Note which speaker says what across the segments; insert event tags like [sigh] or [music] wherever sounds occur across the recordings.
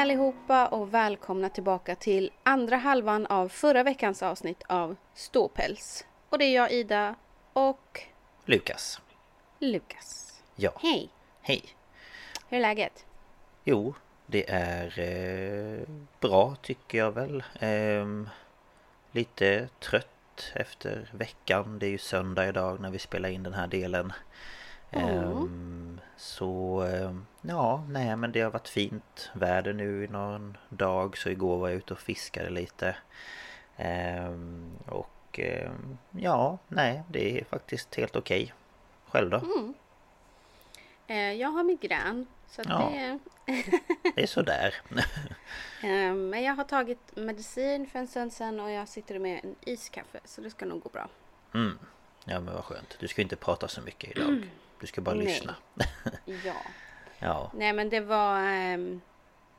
Speaker 1: allihopa och välkomna tillbaka till andra halvan av förra veckans avsnitt av Ståpäls. Och det är jag Ida och
Speaker 2: Lukas.
Speaker 1: Lukas.
Speaker 2: Ja,
Speaker 1: Hej!
Speaker 2: hej.
Speaker 1: Hur är läget?
Speaker 2: Jo, det är eh, bra tycker jag väl. Ehm, lite trött efter veckan. Det är ju söndag idag när vi spelar in den här delen. Ehm, så ehm, ja, nej men det har varit fint väder nu i någon dag. Så igår var jag ute och fiskade lite. Ehm, och ja, nej det är faktiskt helt okej. Själv då?
Speaker 1: Eh, jag har migrän. Så
Speaker 2: Ja.
Speaker 1: det, [laughs]
Speaker 2: Det är sådär.
Speaker 1: men jag har tagit medicin för en stund sedan och jag sitter med en iskaffe. Så det ska nog gå bra.
Speaker 2: Mm. Ja men vad skönt. Du ska inte prata så mycket idag. [clears throat] Du ska bara
Speaker 1: Nej.
Speaker 2: lyssna. [laughs]
Speaker 1: Ja.
Speaker 2: Ja.
Speaker 1: Nej men det var... ehm,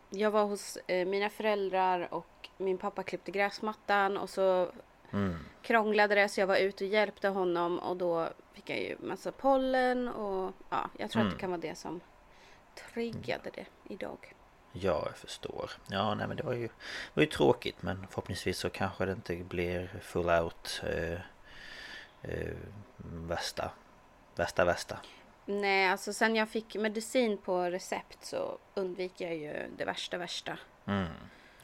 Speaker 1: jag var hos eh, mina föräldrar och min pappa klippte gräsmattan och så
Speaker 2: Mm.
Speaker 1: krånglade det så jag var ute och hjälpte honom och då fick jag ju massa pollen och ja, jag tror att
Speaker 2: Mm.
Speaker 1: det kan vara det som triggade det idag.
Speaker 2: Ja, jag förstår. Ja, nej men det var ju, var ju tråkigt men förhoppningsvis så kanske det inte blir full out eh, eh, värsta, värsta, värsta.
Speaker 1: Nej, alltså sen jag fick medicin på recept så undviker jag ju det värsta värsta.
Speaker 2: Mm.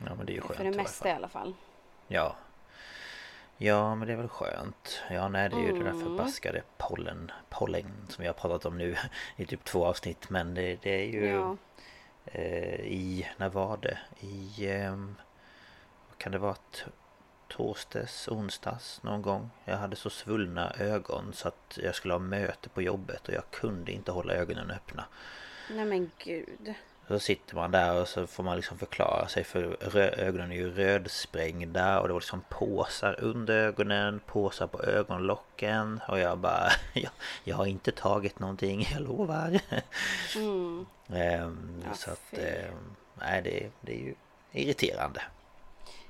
Speaker 2: Ja men det är ju skönt
Speaker 1: För det
Speaker 2: i alla
Speaker 1: mesta i alla fall.
Speaker 2: Ja. Ja men det är väl skönt. Ja nej det är ju det där
Speaker 1: Mm.
Speaker 2: förbaskade pollen, pollen som vi har pratat om nu [laughs] i typ två avsnitt men det, det är ju
Speaker 1: Ja.
Speaker 2: eh, i, när var det? I, vad kan det vara? Torsdags, onsdags någon gång. Jag hade så svullna ögon så att jag skulle ha möte på jobbet och jag kunde inte hålla ögonen öppna.
Speaker 1: Nej men gud.
Speaker 2: Så sitter man där och så får man liksom förklara sig för ögonen är ju rödsprängda och det var liksom påsar under ögonen, påsar på ögonlocken och jag bara [laughs] jag, jag har inte tagit någonting, jag lovar.
Speaker 1: Mm. [laughs]
Speaker 2: Ehm,
Speaker 1: Ja,
Speaker 2: så att, ehm, nej det, det är ju irriterande.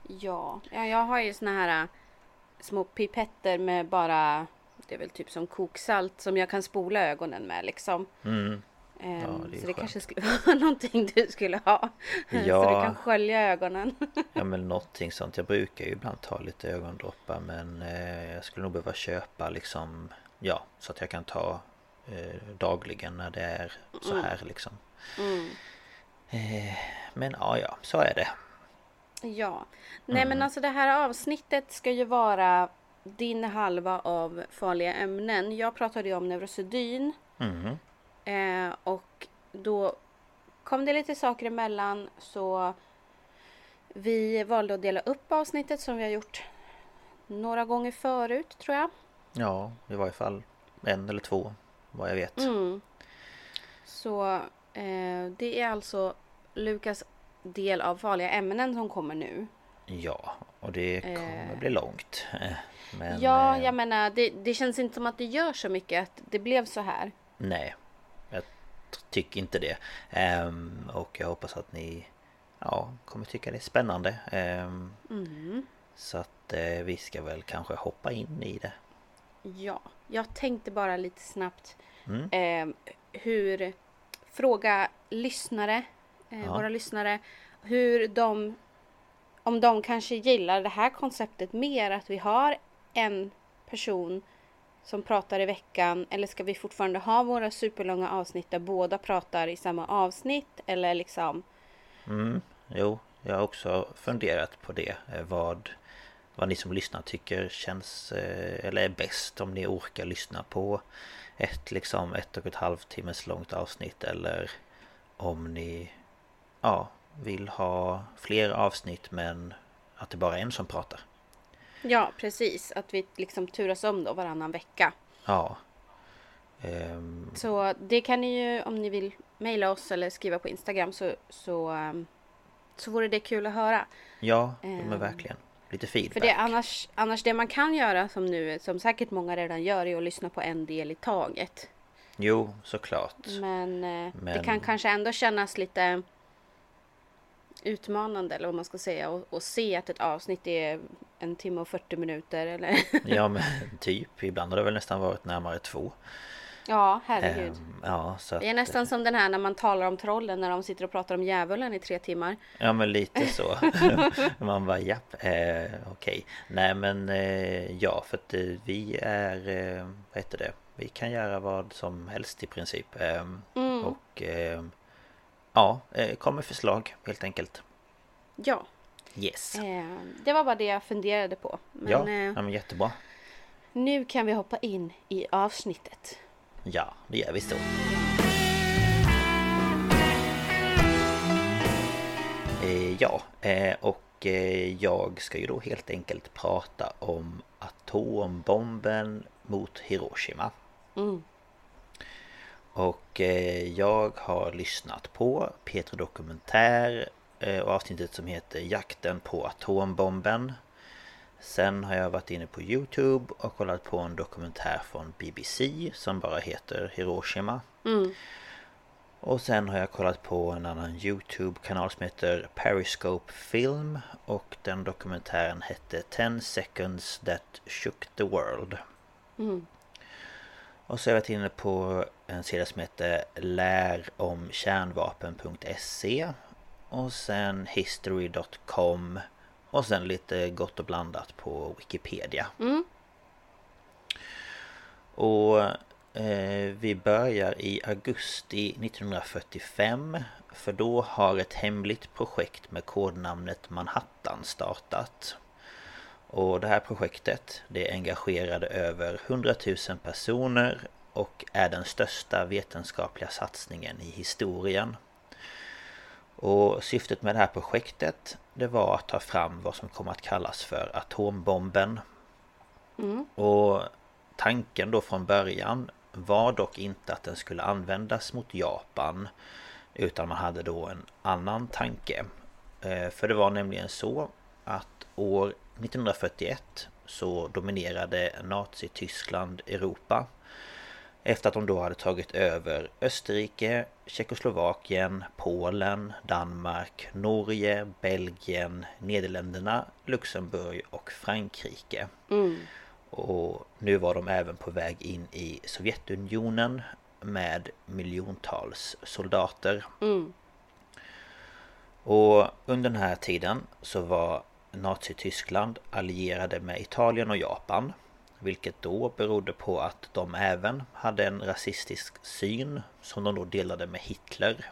Speaker 1: Ja, ja jag har ju såna här äh, små pipetter med bara Det är väl typ som koksalt som jag kan spola ögonen med liksom.
Speaker 2: Mm.
Speaker 1: Ehm,
Speaker 2: Ja, det
Speaker 1: så det
Speaker 2: skönt.
Speaker 1: kanske skulle [laughs] vara någonting du skulle ha. [laughs] Så
Speaker 2: Ja.
Speaker 1: du kan skölja ögonen. [laughs]
Speaker 2: Ja men någonting sånt. Jag brukar ju ibland ta lite ögondroppar men eh, jag skulle nog behöva köpa liksom Ja, så att jag kan ta eh, dagligen när det är så här liksom.
Speaker 1: Mm.
Speaker 2: Eh, men ja, ja, så är det.
Speaker 1: Ja. Nej
Speaker 2: Mm.
Speaker 1: men alltså det här avsnittet ska ju vara din halva av farliga ämnen. Jag pratade ju om neurosedyn.
Speaker 2: Mhm.
Speaker 1: Eh, och då kom det lite saker emellan så vi valde att dela upp avsnittet som vi har gjort några gånger förut tror jag.
Speaker 2: Ja, i varje fall en eller två vad jag vet.
Speaker 1: Mm. Så eh, det är alltså Lukas del av farliga ämnen som kommer nu.
Speaker 2: Ja, och det kommer bli långt. Eh, Men,
Speaker 1: ja,
Speaker 2: eh,
Speaker 1: jag menar det, det känns inte som att det gör så mycket att det blev så här.
Speaker 2: Nej, jag tycker inte det. Ehm, och jag hoppas att ni ja, kommer tycka det är spännande. Ehm, Så att eh, vi ska väl kanske hoppa in i det.
Speaker 1: Ja, jag tänkte bara lite snabbt
Speaker 2: Mm.
Speaker 1: eh, hur fråga lyssnare, eh,
Speaker 2: Ja.
Speaker 1: våra lyssnare, hur de om de kanske gillar det här konceptet mer att vi har en person som pratar i veckan eller ska vi fortfarande ha våra superlånga avsnitt där båda pratar i samma avsnitt eller liksom
Speaker 2: Mm, jo, jag har också funderat på det. eh, Vad, vad ni som lyssnar tycker känns eh, eller är bäst om ni orkar lyssna på ett liksom ett och ett halvt timmes långt avsnitt eller om ni ja, vill ha fler avsnitt men att det bara är en som pratar.
Speaker 1: Ja, precis. Att vi liksom turas om då varannan vecka.
Speaker 2: Ja. Ehm,
Speaker 1: Så det kan ni ju om ni vill mejla oss eller skriva på Instagram så, så, ehm, så vore det kul att höra.
Speaker 2: ja,
Speaker 1: Ehm,
Speaker 2: verkligen lite feedback.
Speaker 1: För det annars, annars det man kan göra som nu, som säkert många redan gör, är att lyssna på en del i taget.
Speaker 2: Jo, såklart.
Speaker 1: Men, eh, det
Speaker 2: Men-
Speaker 1: kan kanske ändå kännas lite utmanande eller vad man ska säga och, och se att ett avsnitt är en timme och 40 minuter eller [laughs]
Speaker 2: Ja men typ, ibland har det väl nästan varit närmare två.
Speaker 1: ja herregud.
Speaker 2: Ehm, ja, så att,
Speaker 1: Det är nästan som den här när man talar om trollen när de sitter och pratar om djävulen i tre timmar.
Speaker 2: Ja men lite så. [laughs] [laughs] Man bara japp, eh, okej. Nej men eh, ja för att eh, vi är, eh, vad heter det? Vi kan göra vad som helst i princip. Ehm,
Speaker 1: Mm.
Speaker 2: Och eh, ja, eh, kommer förslag helt enkelt.
Speaker 1: Ja,
Speaker 2: Yes.
Speaker 1: eh, det var bara det jag funderade på. Men
Speaker 2: ja,
Speaker 1: eh,
Speaker 2: ja, men jättebra.
Speaker 1: nu kan vi hoppa in i avsnittet.
Speaker 2: Ja, det gör vi så. Eh, ja, och jag ska ju då helt enkelt prata om atombomben mot Hiroshima.
Speaker 1: Mm.
Speaker 2: Och eh, jag har lyssnat på Peter Dokumentär eh, och avsnittet som heter Jakten på atombomben. Sen har jag varit inne på Youtube och kollat på en dokumentär från BBC som bara heter Hiroshima.
Speaker 1: Mm.
Speaker 2: Och sen har jag kollat på en annan Youtube-kanal som heter Periscope Film och den dokumentären hette 10 seconds that shook the world.
Speaker 1: Mm.
Speaker 2: Och så har jag varit inne på en sida som heter läromkärnvapen.se Och sen history.com Och sen lite gott och blandat på Wikipedia.
Speaker 1: Mm.
Speaker 2: Och eh, vi börjar i augusti 1945 För då har ett hemligt projekt med kodnamnet Manhattan startat. Och det här projektet det engagerade över 100 000 personer och är den största vetenskapliga satsningen i historien. Och syftet med det här projektet det var att ta fram vad som kom att kallas för atombomben.
Speaker 1: Mm.
Speaker 2: Och tanken då från början var dock inte att den skulle användas mot Japan utan man hade då en annan tanke. Eh, För det var nämligen så att år 1941 så dominerade Nazityskland Europa efter att de då hade tagit över Österrike, Tjeckoslovakien, Polen, Danmark, Norge, Belgien, Nederländerna, Luxemburg och Frankrike.
Speaker 1: Mm.
Speaker 2: Och nu var de även på väg in i Sovjetunionen med miljontals soldater.
Speaker 1: Mm.
Speaker 2: Och under den här tiden så var Nazityskland allierade med Italien och Japan. Vilket då berodde på att de även hade en rasistisk syn som de då delade med Hitler.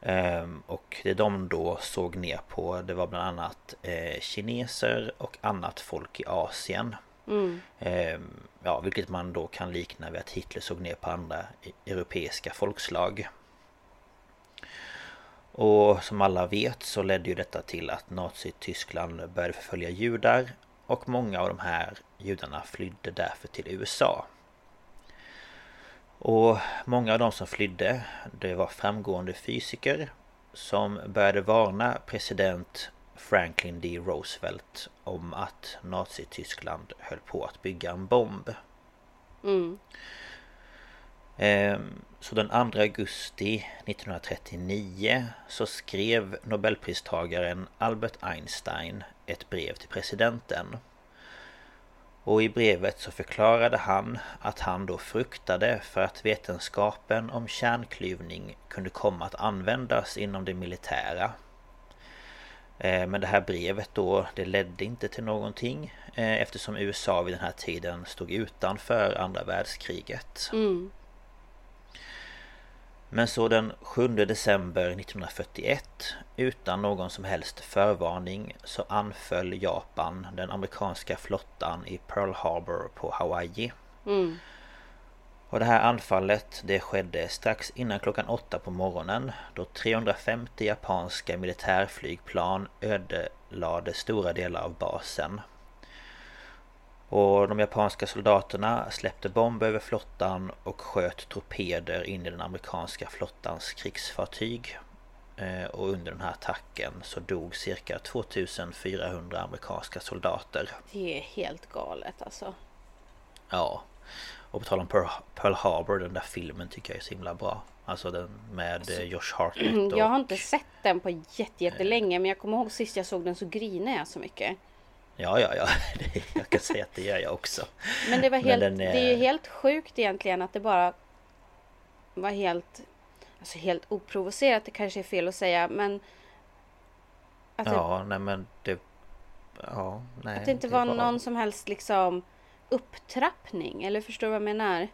Speaker 2: Ehm, Och det de då såg ner på det var bland annat eh, kineser och annat folk i Asien.
Speaker 1: Mm.
Speaker 2: Ehm, Ja, vilket man då kan likna vid att Hitler såg ner på andra e- europeiska folkslag. Och som alla vet så ledde ju detta till att Nazityskland började förfölja judar och många av de här judarna flydde därför till USA. Och många av de som flydde det var framgående fysiker som började varna president Franklin D. Roosevelt om att Nazityskland höll på att bygga en bomb.
Speaker 1: Mm.
Speaker 2: Ehm, så den 2 augusti 1939 så skrev Nobelpristagaren Albert Einstein ett brev till presidenten. Och i brevet så förklarade han att han då fruktade för att vetenskapen om kärnklyvning kunde komma att användas inom det militära. Ehm, men det här brevet då, det ledde inte till någonting eh, eftersom USA vid den här tiden stod utanför andra världskriget.
Speaker 1: Mm.
Speaker 2: Men så den 7 december 1941 utan någon som helst förvarning så anföll Japan den amerikanska flottan i Pearl Harbor på Hawaii.
Speaker 1: Mm.
Speaker 2: Och det här anfallet det skedde strax innan klockan åtta på morgonen då 350 japanska militärflygplan ödelade stora delar av basen. Och de japanska soldaterna släppte bomber över flottan och sköt torpeder in i den amerikanska flottans krigsfartyg. Eh, och under den här attacken så dog cirka 2400 amerikanska soldater.
Speaker 1: Det är helt galet alltså.
Speaker 2: Ja. Och på tal om Pearl, Harbor, den där filmen tycker jag är så himla bra. Alltså den med eh, Josh Hartnett och... [clears throat]
Speaker 1: Jag har inte sett den på jättelänge men jag kommer ihåg sist jag såg den så grinade jag så mycket.
Speaker 2: Ja, ja, ja. [laughs] Jag kan säga att det gör jag också.
Speaker 1: Men det var helt,
Speaker 2: den
Speaker 1: det är ju helt sjukt egentligen att det bara var helt, alltså helt oprovocerat. Det kanske är fel att säga, men att, det,
Speaker 2: Ja, nej men det... Ja, nej.
Speaker 1: att det inte var någon som helst liksom upptrappning. Eller förstår du vad jag menar?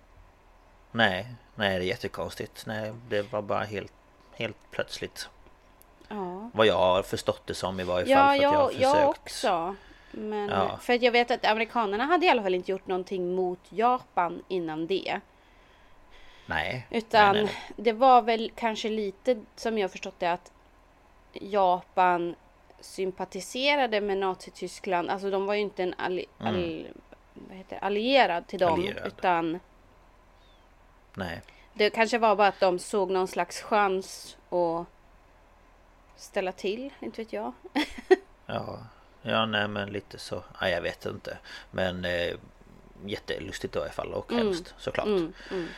Speaker 2: Nej, nej det är jättekonstigt. Nej, det var bara helt, helt plötsligt.
Speaker 1: Ja,
Speaker 2: Vad jag har förstått det som i varje fall.
Speaker 1: ja
Speaker 2: för att jag har
Speaker 1: jag,
Speaker 2: försökt.
Speaker 1: jag också. Men
Speaker 2: Ja.
Speaker 1: för att jag vet att amerikanerna hade i alla fall inte gjort någonting mot Japan innan det.
Speaker 2: Nej.
Speaker 1: Utan
Speaker 2: nej, nej, nej.
Speaker 1: det var väl kanske lite som jag förstått det att Japan sympatiserade med Nazityskland. Alltså de var ju inte en alli, all, vad heter, det? allierad till dem.
Speaker 2: Mm. Allierad.
Speaker 1: Utan
Speaker 2: nej.
Speaker 1: det kanske var bara att de såg någon slags chans att ställa till. Inte vet jag. [laughs]
Speaker 2: Ja. Ja, nej men lite så. Ja, jag vet inte. Men eh, jättelustigt i alla fall och hemskt såklart.
Speaker 1: Mm, mm.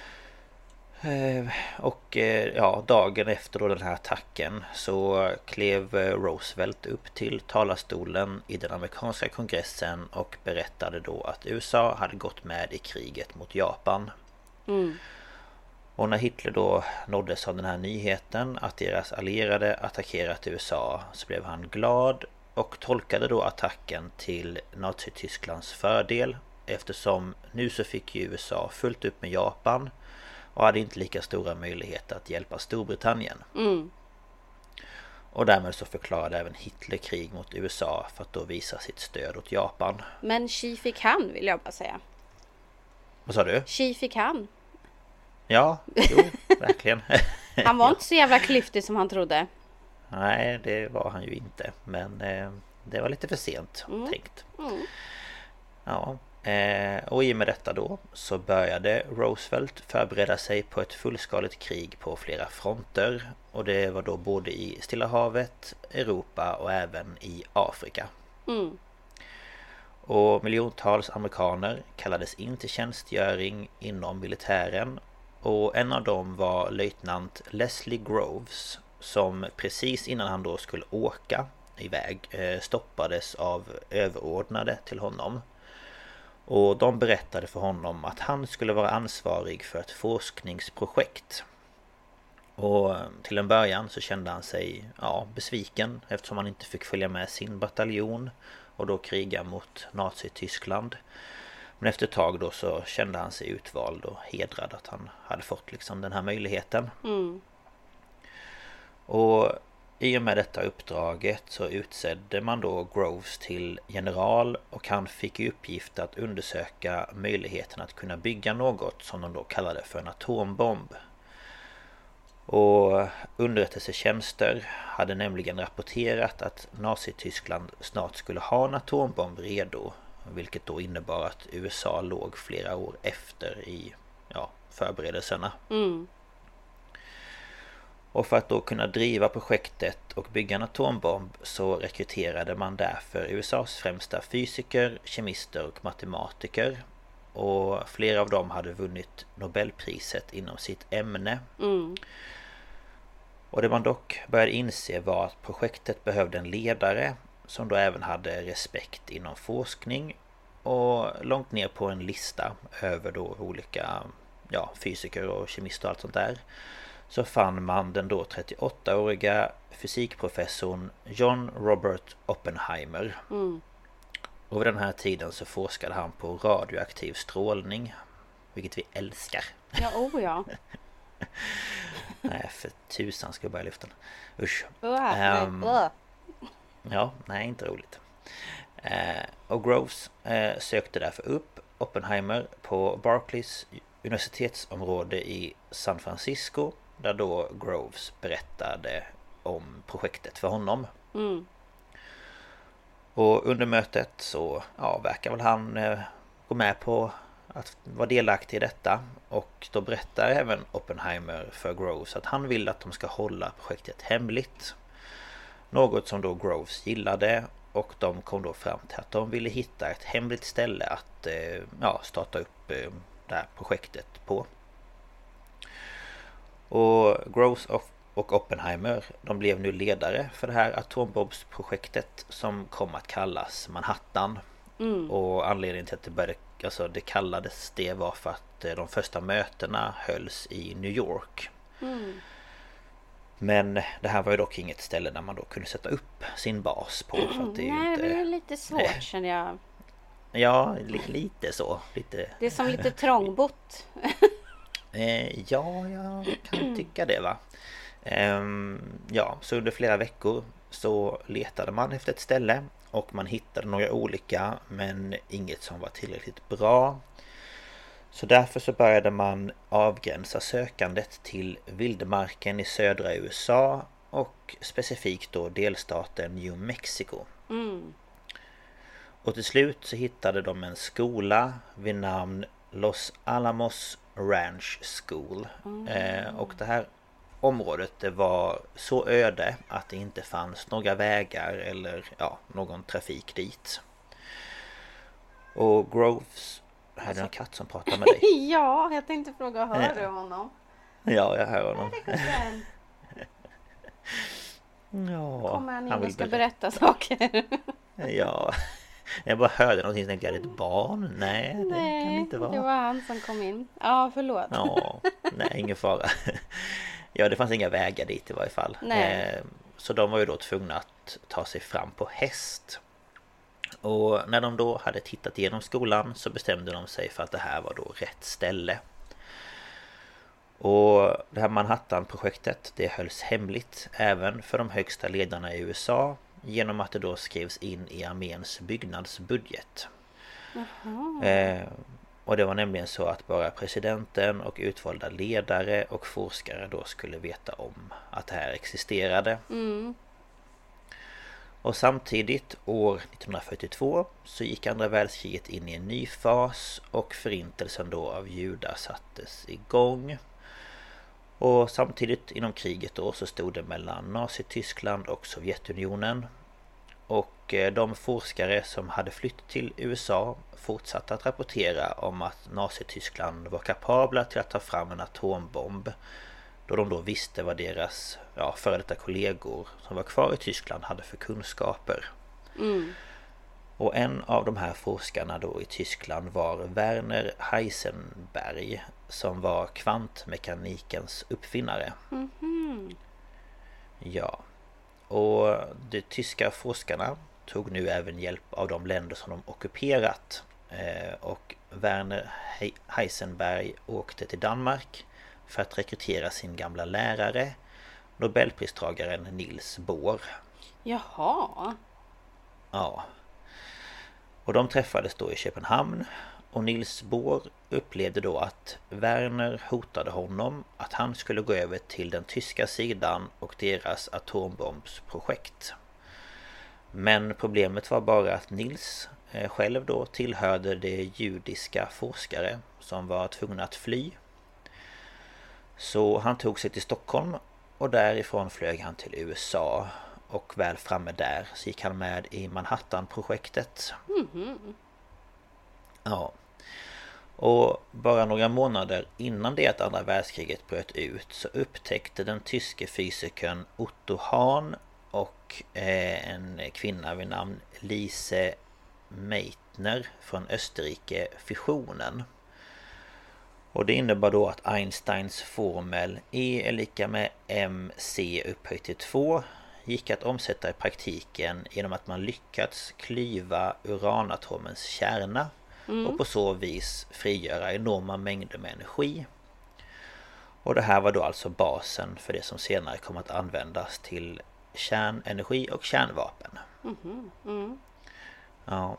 Speaker 2: Eh, Och eh, ja, dagen efter då den här attacken så klev eh, Roosevelt upp till talarstolen i den amerikanska kongressen och berättade då att USA hade gått med i kriget mot Japan.
Speaker 1: Mm.
Speaker 2: Och när Hitler då nåddes av den här nyheten att deras allierade attackerat USA så blev han glad och tolkade då attacken till Nazitysklands fördel eftersom nu så fick ju USA fullt upp med Japan och hade inte lika stora möjligheter att hjälpa Storbritannien.
Speaker 1: Mm.
Speaker 2: Och därmed så förklarade även Hitler krig mot USA för att då visa sitt stöd åt Japan.
Speaker 1: Men Xi fick han vill jag bara säga.
Speaker 2: Vad sa du?
Speaker 1: Xi fick han.
Speaker 2: Ja, jo, verkligen. [laughs]
Speaker 1: Han var [laughs] inte så jävla klyftig som han trodde.
Speaker 2: Nej, det var han ju inte. Men eh, det var lite för sent tänkt.
Speaker 1: Mm.
Speaker 2: Ja, eh, och i och med detta då så började Roosevelt förbereda sig på ett fullskaligt krig på flera fronter. Och det var då både i Stilla havet, Europa och även i Afrika.
Speaker 1: Mm.
Speaker 2: Och miljontals amerikaner kallades in till tjänstgöring inom militären och en av dem var löjtnant Leslie Groves som precis innan han då skulle åka iväg eh, stoppades av överordnade till honom. Och de berättade för honom att han skulle vara ansvarig för ett forskningsprojekt. Och eh, till en början så kände han sig ja, besviken eftersom han inte fick följa med sin bataljon och då kriga mot Nazityskland. Men efter ett tag då så kände han sig utvald och hedrad att han hade fått liksom den här möjligheten.
Speaker 1: Mm.
Speaker 2: Och i och med detta uppdraget så utsedde man då Groves till general och han fick i uppgift att undersöka möjligheten att kunna bygga något som de då kallade för en atombomb. Och underrättelsetjänster hade nämligen rapporterat att Nazityskland snart skulle ha en atombomb redo. Vilket då innebar att USA låg flera år efter i ja, förberedelserna.
Speaker 1: Mm.
Speaker 2: Och för att då kunna driva projektet och bygga en atombomb så rekryterade man därför USAs främsta fysiker, kemister och matematiker. Och flera av dem hade vunnit Nobelpriset inom sitt ämne.
Speaker 1: Mm.
Speaker 2: Och det man dock började inse var att projektet behövde en ledare som då även hade respekt inom forskning och långt ner på en lista över då olika ja, fysiker och kemister och allt sånt där så fann man den då 38-åriga fysikprofessorn John Robert Oppenheimer.
Speaker 1: Mm.
Speaker 2: Och vid den här tiden så forskade han på radioaktiv strålning. Vilket vi älskar.
Speaker 1: Ja, oh ja. [laughs]
Speaker 2: nej, för tusan ska jag börja lyfta den. Usch.
Speaker 1: Uh,
Speaker 2: Um,
Speaker 1: uh.
Speaker 2: Ja, nej inte roligt. Eh, och Groves eh, sökte därför upp Oppenheimer på Barclays universitetsområde i San Francisco där då Groves berättade om projektet för honom.
Speaker 1: Mm.
Speaker 2: Och under mötet så ja, verkar väl han eh, gå med på att vara delaktig i detta. Och då berättar även Oppenheimer för Groves att han vill att de ska hålla projektet hemligt. Något som då Groves gillade och de kom då fram till att de ville hitta ett hemligt ställe att eh, ja, starta upp eh, det här projektet på. Och Groves och Oppenheimer de blev nu ledare för det här atombombsprojektet som kom att kallas Manhattan.
Speaker 1: Mm.
Speaker 2: Och anledningen till att det började, alltså det kallades det var för att eh, de första mötena hölls i New York.
Speaker 1: Mm.
Speaker 2: Men det här var ju dock inget ställe där man då kunde sätta upp sin bas på. För att det är
Speaker 1: Nej,
Speaker 2: inte...
Speaker 1: det är lite svårt känner jag.
Speaker 2: Ja, li lite så. Lite...
Speaker 1: Det är som lite trångbott. [laughs]
Speaker 2: Eh, ja, jag kan [clears throat] tycka det va. Ehm, ja, så under flera veckor så letade man efter ett ställe och man hittade några olika men inget som var tillräckligt bra. Så därför så började man avgränsa sökandet till vildmarken i södra USA och specifikt då delstaten New Mexico.
Speaker 1: Mm.
Speaker 2: Och till slut så hittade de en skola vid namn Los Alamos Ranch School. Eh, och det här området det var så öde att det inte fanns några vägar eller ja, någon trafik dit. Och Groves... Här är en katt som pratar med dig. [laughs]
Speaker 1: Ja, jag tänkte fråga, hör du honom?
Speaker 2: Ja, jag hör honom. Ja, [laughs]
Speaker 1: Kommer han in och ska
Speaker 2: berätta.
Speaker 1: berätta saker?
Speaker 2: Ja. [laughs] Jag bara hörde någonting och tänkte, är det ett barn? Nej, det kan det inte vara.
Speaker 1: det var han som kom in. Ja, förlåt.
Speaker 2: Ja, nej ingen fara. [laughs] Ja, det fanns inga vägar dit i varje fall.
Speaker 1: Nej.
Speaker 2: Eh, Så de var ju då tvungna att ta sig fram på häst. Och när de då hade tittat igenom skolan så bestämde de sig för att det här var då rätt ställe. Och det här Manhattan-projektet det hölls hemligt även för de högsta ledarna i USA genom att det då skrevs in i arméns byggnadsbudget. Eh, och det var nämligen så att bara presidenten och utvalda ledare och forskare då skulle veta om att det här existerade.
Speaker 1: Mm.
Speaker 2: Och samtidigt år 1942 så gick andra världskriget in i en ny fas och förintelsen då av judar sattes igång. Och samtidigt inom kriget då så stod det mellan Nazityskland och Sovjetunionen. Och eh, de forskare som hade flytt till USA fortsatte att rapportera om att Nazityskland var kapabla till att ta fram en atombomb. Då de då visste vad deras ja, före detta kollegor som var kvar i Tyskland hade för kunskaper.
Speaker 1: Mm.
Speaker 2: Och en av de här forskarna då i Tyskland var Werner Heisenberg som var kvantmekanikens uppfinnare.
Speaker 1: Mhm.
Speaker 2: Ja. Och de tyska forskarna tog nu även hjälp av de länder som de ockuperat. Eh, Och Werner He- Heisenberg åkte till Danmark för att rekrytera sin gamla lärare Nobelpristagaren Niels Bohr.
Speaker 1: Jaha.
Speaker 2: Ja. Och de träffades då i Köpenhamn och Nils Bohr upplevde då att Werner hotade honom att han skulle gå över till den tyska sidan och deras atombombsprojekt. Men problemet var bara att Nils eh, själv då tillhörde de judiska forskare som var tvungna att fly. Så han tog sig till Stockholm och därifrån flög han till USA och väl framme där så gick han med i Manhattan-projektet.
Speaker 1: Mhm.
Speaker 2: Ja. Och bara några månader innan det att andra världskriget bröt ut så upptäckte den tyske fysikern Otto Hahn och eh, en kvinna vid namn Lise Meitner från Österrike fissionen. Och det innebar då att Einsteins formel E är lika med mc upphöjt till 2 gick att omsätta i praktiken genom att man lyckats klyva uranatomens kärna och på så vis frigöra enorma mängder med energi. Och det här var då alltså basen för det som senare kom att användas till kärnenergi och kärnvapen. Ja,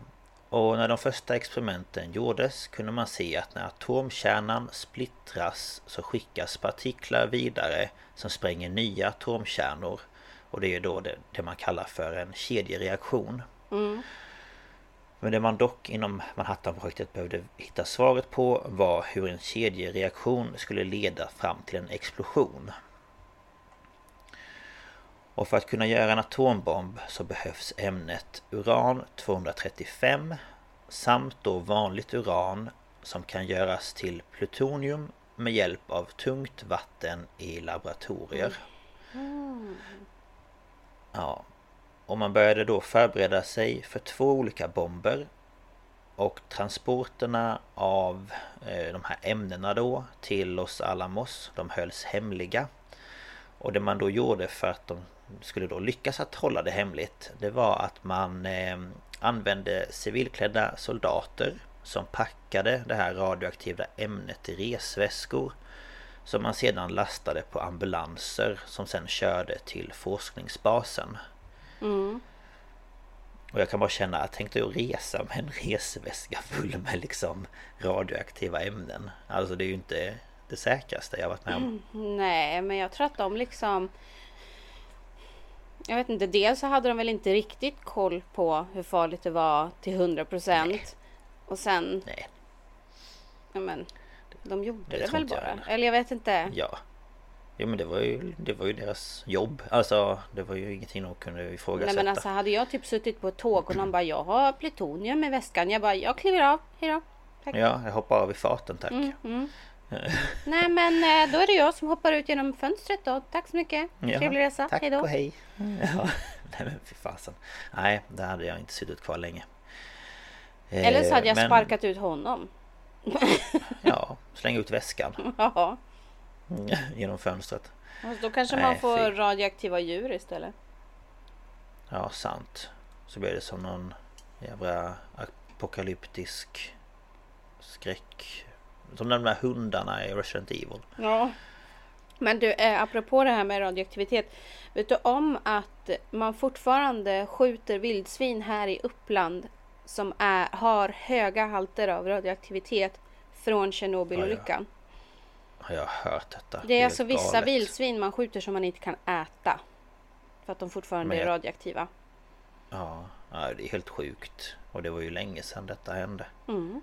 Speaker 2: och när de första experimenten gjordes kunde man se att när atomkärnan splittras så skickas partiklar vidare som spränger nya atomkärnor. Och det är då det, det man kallar för en kedjereaktion. Men det man dock inom Manhattan-projektet behövde hitta svaret på var hur en kedjereaktion skulle leda fram till en explosion. Och för att kunna göra en atombomb så behövs ämnet uran-235 samt då vanligt uran som kan göras till plutonium med hjälp av tungt vatten i laboratorier. Ja, och man började då förbereda sig för två olika bomber och transporterna av eh, de här ämnena då till Los Alamos, de hölls hemliga. Och det man då gjorde för att de skulle då lyckas att hålla det hemligt Det var att man eh, använde civilklädda soldater Som packade det här radioaktiva ämnet i resväskor Som man sedan lastade på ambulanser som sen körde till forskningsbasen och jag kan bara känna att tänkte jag resa med en resväska full med liksom radioaktiva ämnen. Alltså det är ju inte det säkraste jag varit med om.
Speaker 1: Nej, men jag tror att de liksom... Jag vet inte, dels så hade de väl inte riktigt koll på hur farligt det var till 100 procent. Och sen,
Speaker 2: Nej,
Speaker 1: ja men, de gjorde
Speaker 2: det
Speaker 1: det, väl bara. Eller jag vet inte.
Speaker 2: Ja Jo men det var ju, det var ju deras jobb Alltså det var ju ingenting de kunde ifrågasätta
Speaker 1: Nej men alltså hade jag typ suttit på ett tåg och någon bara jag har plutonium i väskan. Jag bara jag kliver av, hejdå. Tack.
Speaker 2: Ja, jag hoppar av i farten tack
Speaker 1: Mm. [laughs] Nej men eh, då är det jag som hoppar ut genom fönstret då. Tack så mycket.
Speaker 2: Ja,
Speaker 1: Trevlig resa.
Speaker 2: Tack
Speaker 1: Hejdå.
Speaker 2: och hej [laughs] ja. Nej men fy fasen Nej, där hade jag inte suttit kvar länge
Speaker 1: Eller så hade jag
Speaker 2: Eh, men-
Speaker 1: sparkat ut honom.
Speaker 2: Ja, släng ut väskan [laughs]
Speaker 1: Ja.
Speaker 2: Genom fönstret
Speaker 1: Och då kanske
Speaker 2: Nej,
Speaker 1: man får
Speaker 2: fy.
Speaker 1: radioaktiva djur istället.
Speaker 2: Ja, sant Så blir det som någon jävla apokalyptisk skräck Som de där hundarna i Resident Evil
Speaker 1: Ja. Men du, eh, apropå det här med radioaktivitet. Vet du om att man fortfarande skjuter vildsvin här i Uppland som är, har höga halter av radioaktivitet från Tjernobylolyckan?
Speaker 2: Har jag hört detta
Speaker 1: Det är
Speaker 2: helt
Speaker 1: alltså vissa
Speaker 2: galet.
Speaker 1: vildsvin man skjuter som man inte kan äta. För att de fortfarande
Speaker 2: Men
Speaker 1: är
Speaker 2: jag-
Speaker 1: radioaktiva.
Speaker 2: Ja, ja, det är helt sjukt Och det var ju länge sedan detta hände
Speaker 1: Mm.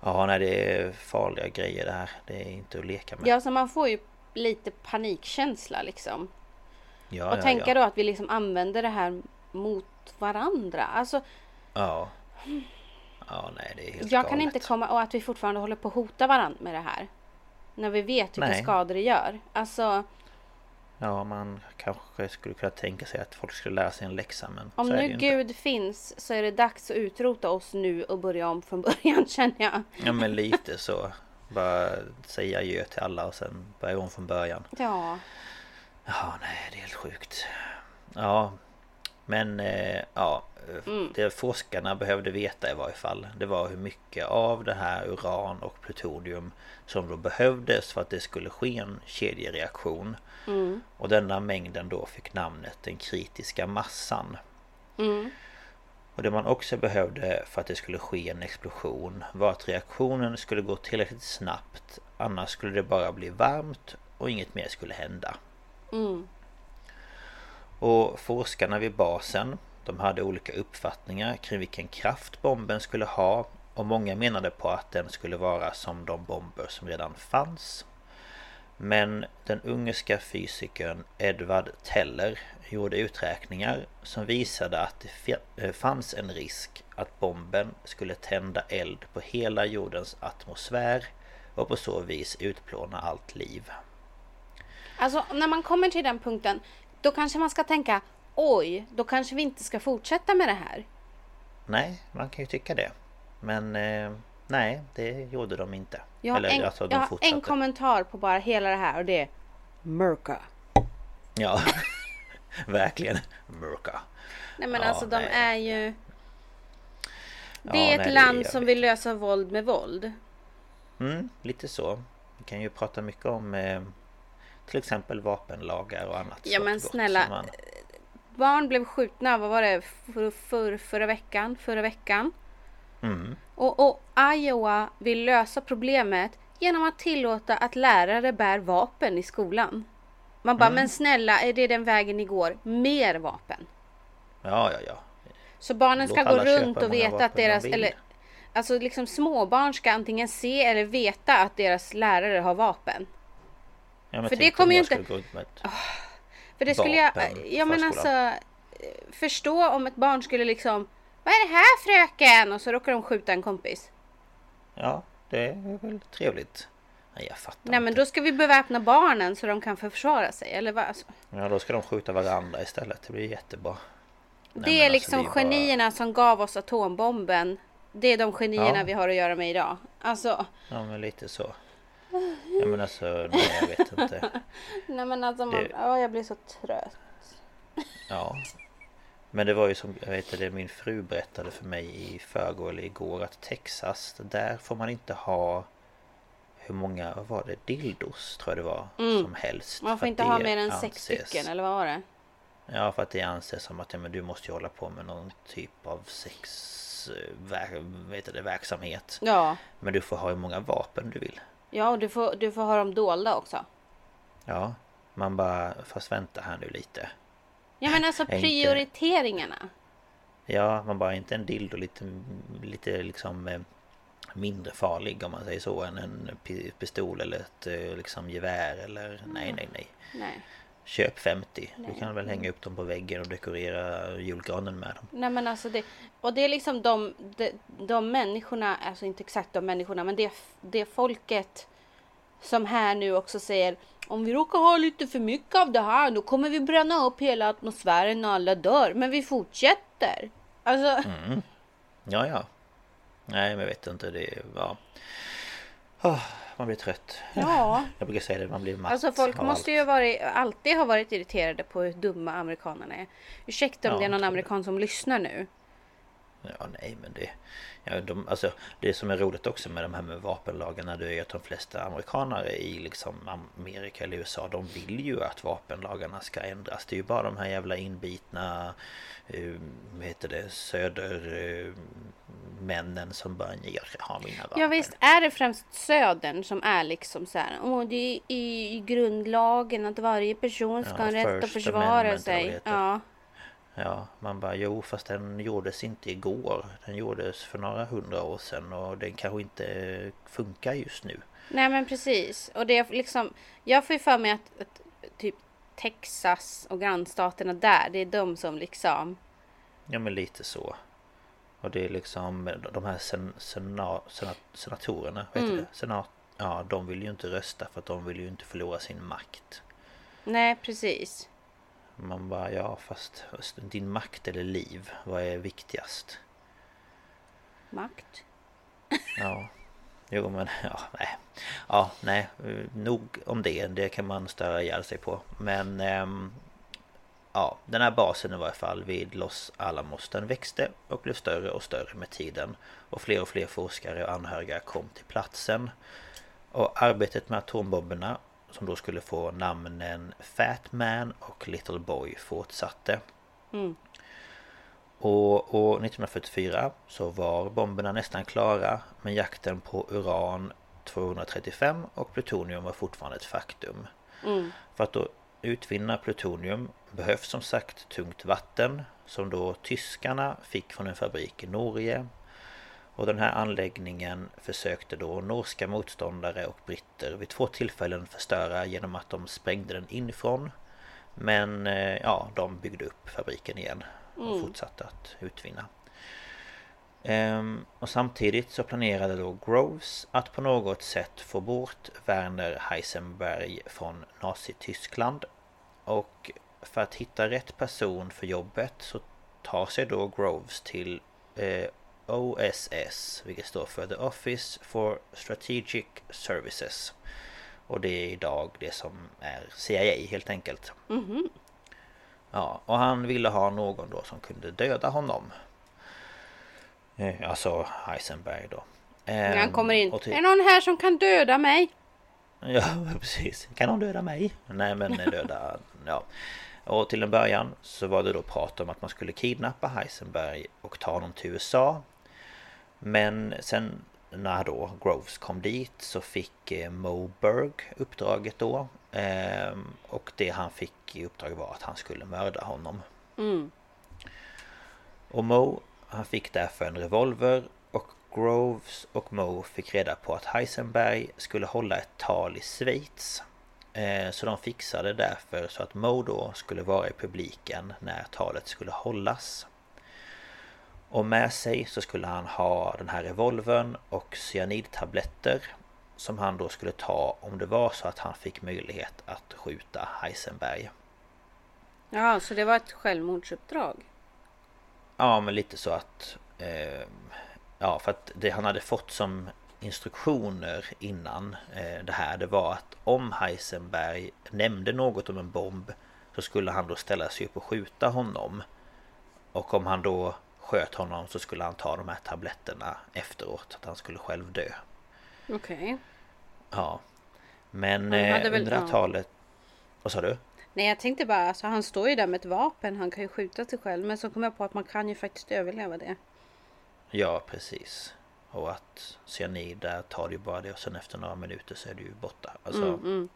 Speaker 2: Ja, nej det är farliga grejer det här Det är inte att leka med
Speaker 1: Ja, så man får ju lite panikkänsla liksom.
Speaker 2: ja,
Speaker 1: Och
Speaker 2: ja,
Speaker 1: tänka
Speaker 2: ja.
Speaker 1: då att vi liksom använder det här mot varandra. Alltså,
Speaker 2: Ja Ja, nej det är helt
Speaker 1: jag kan
Speaker 2: galet.
Speaker 1: inte komma... Och att vi fortfarande håller på att hota varandra med det här. När vi vet vilka
Speaker 2: Nej.
Speaker 1: skador det gör. Alltså,
Speaker 2: Ja, man kanske skulle kunna tänka sig att folk skulle lära sig en läxa men
Speaker 1: om
Speaker 2: så är det
Speaker 1: nu
Speaker 2: inte.
Speaker 1: Gud finns så är det dags att utrota oss nu och börja om från [laughs] början känner jag.
Speaker 2: Ja men lite så Bara säga adjö till alla och sen börja om från början
Speaker 1: Ja,
Speaker 2: Ja, nej det är helt sjukt Ja Men eh, ja
Speaker 1: Mm.
Speaker 2: Det forskarna behövde veta i varje fall Det var hur mycket av det här uran och plutonium Som då behövdes för att det skulle ske en kedjereaktion
Speaker 1: Mm.
Speaker 2: Och denna mängden då fick namnet den kritiska massan
Speaker 1: Mm.
Speaker 2: Och det man också behövde för att det skulle ske en explosion var att reaktionen skulle gå tillräckligt snabbt Annars skulle det bara bli varmt och inget mer skulle hända
Speaker 1: Mm.
Speaker 2: Och forskarna vid basen De hade olika uppfattningar kring vilken kraft bomben skulle ha Och många menade på att den skulle vara som de bomber som redan fanns Men den ungerska fysikern Edvard Teller gjorde uträkningar som visade att det eh, fanns en risk att bomben skulle tända eld på hela jordens atmosfär och på så vis utplåna allt liv.
Speaker 1: Alltså när man kommer till den punkten då kanske man ska tänka oj, då kanske vi inte ska fortsätta med det här.
Speaker 2: Nej, man kan ju tycka det. Men eh, nej, det gjorde de inte.
Speaker 1: Jag har, Eller, en, alltså, jag har en kommentar på bara hela det här och det är Mörka.
Speaker 2: Ja, [laughs] verkligen Mörka.
Speaker 1: Nej men ja, alltså de nej. är ju... Det är ja, ett nej, land som vill lösa våld med våld.
Speaker 2: Mm, lite så. Vi kan ju prata mycket om eh, till exempel vapenlagar och annat.
Speaker 1: Ja men snälla. Man... Barn blev skjutna, vad var det, för, för, förra veckan? Förra veckan.
Speaker 2: Mm.
Speaker 1: Och, och Iowa vill lösa problemet genom att tillåta att lärare bär vapen i skolan. Man bara, mm. men snälla, är det den vägen ni går? Mer vapen.
Speaker 2: Ja, ja, ja.
Speaker 1: Så barnen ska gå runt och veta att deras, eller Alltså liksom småbarn ska antingen se eller veta att deras lärare har vapen.
Speaker 2: Ja, för det kommer ju inte... Oh,
Speaker 1: för det skulle jag... Ja men alltså... Förstå om ett barn skulle liksom... Vad är det här fröken? Och så råkar de skjuta en kompis.
Speaker 2: Ja, det är väl trevligt. Nej, jag fattar
Speaker 1: Nej, inte. men då ska vi beväpna barnen så de kan försvara sig, eller vad? Alltså.
Speaker 2: Ja, då ska de skjuta varandra istället. Det blir jättebra.
Speaker 1: Nej, det är alltså, liksom alltså, genierna bara... som gav oss atombomben. Det är de genierna ja. vi har att göra med idag. Alltså.
Speaker 2: Ja, men lite så. Ja men alltså, nej jag vet inte. [laughs]
Speaker 1: nej men alltså, man, det... oh, jag blir så trött.
Speaker 2: Ja. Men det var ju som, jag vet det, min fru berättade för mig i förrgår eller igår att Texas, där får man inte ha hur många, vad var det, dildos tror jag det var, mm. som helst.
Speaker 1: Man får inte ha mer än anses, sex stycken, eller vad var det?
Speaker 2: Ja, för att det anses som att ja, men du måste ju hålla på med någon typ av sex, eh, vet det, verksamhet.
Speaker 1: Ja.
Speaker 2: Men du får ha hur många vapen du vill.
Speaker 1: Ja, och du får, du får ha dem dolda också.
Speaker 2: Ja, man bara, fast vänta här nu lite.
Speaker 1: Ja men alltså prioriteringarna. Inte,
Speaker 2: ja, man bara inte en dildo lite, lite liksom eh, mindre farlig om man säger så än en pistol eller ett eh, liksom gevär eller nej nej nej.
Speaker 1: nej.
Speaker 2: Köp 50. Nej. Du kan väl hänga upp dem på väggen och dekorera julgranen med dem.
Speaker 1: Nej men alltså det Och det är liksom de, de, de människorna, alltså inte exakt de människorna men det, det folket som här nu också säger om vi råkar ha lite för mycket av det här då kommer vi bränna upp hela atmosfären och alla dör. Men vi fortsätter. Alltså.
Speaker 2: Mm. [laughs] Ja, ja. Nej, men jag vet inte. Det. Ja. Oh, man blir trött.
Speaker 1: Ja.
Speaker 2: Jag brukar säga det, man blir matt
Speaker 1: Alltså folk måste allt. ju varit, alltid ha varit irriterade på hur dumma amerikanerna är. Ursäkta om ja, det är någon amerikan som lyssnar nu.
Speaker 2: Ja, nej men det... Ja, de, alltså, det som är roligt också med de här med vapenlagarna det är att de flesta amerikanare i liksom Amerika eller USA de vill ju att vapenlagarna ska ändras. Det är ju bara de här jävla inbitna uh, vad heter det, södermännen uh, som bara jag ska ha mina vapen.
Speaker 1: Ja visst är det främst södern som är liksom så här. Åh, det är i, i grundlagen att varje person ska ja, ha rätt att försvara sig. Ja.
Speaker 2: Ja, man bara jo fast den gjordes inte igår. Den gjordes för några hundra år sedan och den kanske inte funkar just nu.
Speaker 1: Nej men precis. Och det är liksom, jag får ju för mig att, att typ Texas och grannstaterna där, det är de som liksom...
Speaker 2: Ja men lite så. Och det är liksom de här sen, sena, senat, senatorerna, vet mm. du Senat, ja de vill ju inte rösta för att de vill ju inte förlora sin makt.
Speaker 1: Nej precis.
Speaker 2: Man bara, ja fast din makt eller liv, vad är viktigast?
Speaker 1: Makt?
Speaker 2: Ja. Jo men, [laughs] ja, nej. Ja, nej. Nog om det. Det kan man störa ihjäl sig på. Men... Ähm, ja, den här basen i varje fall vid Los Alamos den växte och blev större och större med tiden. Och fler och fler forskare och anhöriga kom till platsen. Och arbetet med atombomberna som då skulle få namnen Fat Man och Little Boy fortsatte.
Speaker 1: Mm.
Speaker 2: Och år 1944 så var bomberna nästan klara men jakten på uran 235 och plutonium var fortfarande ett faktum.
Speaker 1: Mm.
Speaker 2: För att då utvinna plutonium behövs som sagt tungt vatten som då tyskarna fick från en fabrik i Norge. Och den här anläggningen försökte då norska motståndare och britter vid två tillfällen förstöra genom att de sprängde den inifrån. Men eh, ja, de byggde upp fabriken igen och mm. fortsatte att utvinna. Ehm, och samtidigt så planerade då Groves att på något sätt få bort Werner Heisenberg från Nazityskland. Och för att hitta rätt person för jobbet så tar sig då Groves till eh, OSS, vilket står för The Office for Strategic Services. Och det är idag det som är CIA helt enkelt. Mm -hmm. Ja, och han ville ha någon då som kunde döda honom. Eh, alltså Heisenberg då.
Speaker 1: När han kommer in. Till... Är det någon här som kan döda mig?
Speaker 2: Ja, [laughs] precis. Kan någon döda mig? Nej, men döda... [laughs] ja. Och till en början så var det då prat om att man skulle kidnappa Heisenberg och ta honom till USA. Men sen när då Groves kom dit så fick eh, Moberg uppdraget då. Ehm, och det han fick i uppdrag var att han skulle mörda honom. Mm. Och Mo han fick därför en revolver och Groves och Mo fick reda på att Heisenberg skulle hålla ett tal i Schweiz. Eh, så de fixade därför så att Mo då skulle vara i publiken när talet skulle hållas. Och med sig så skulle han ha den här revolvern och cyanidtabletter som han då skulle ta om det var så att han fick möjlighet att skjuta Heisenberg.
Speaker 1: Ja, så det var ett självmordsuppdrag?
Speaker 2: Ja, men lite så att... Eh, ja, för att det han hade fått som instruktioner innan eh, det här det var att om Heisenberg nämnde något om en bomb så skulle han då ställa sig upp och skjuta honom. Och om han då sköt honom så skulle han ta de här tabletterna efteråt. Att han skulle själv dö.
Speaker 1: Okej. Okay.
Speaker 2: Ja. Men eh, väl, under talet... Vad sa du?
Speaker 1: Nej jag tänkte bara, alltså, han står ju där med ett vapen. Han kan ju skjuta sig själv. Men så kom jag på att man kan ju faktiskt överleva det.
Speaker 2: Ja precis. Och att cyanid där tar ju bara det och sen efter några minuter så är du ju borta. Alltså, mm, mm.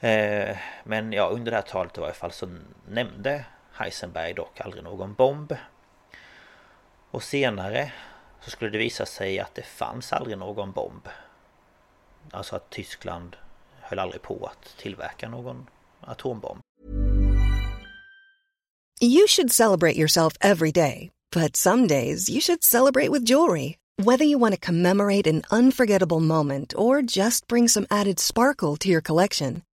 Speaker 2: Eh, men ja under det här talet i varje fall så nämnde Heisenberg dock aldrig någon bomb. Och senare så skulle det visa sig att det fanns aldrig någon bomb. Alltså att Tyskland höll aldrig på att tillverka någon atombomb.
Speaker 3: You should celebrate yourself every day. But some days you should celebrate with jewelry. Whether you want to commemorate an unforgettable moment or just bring some added sparkle to your collection,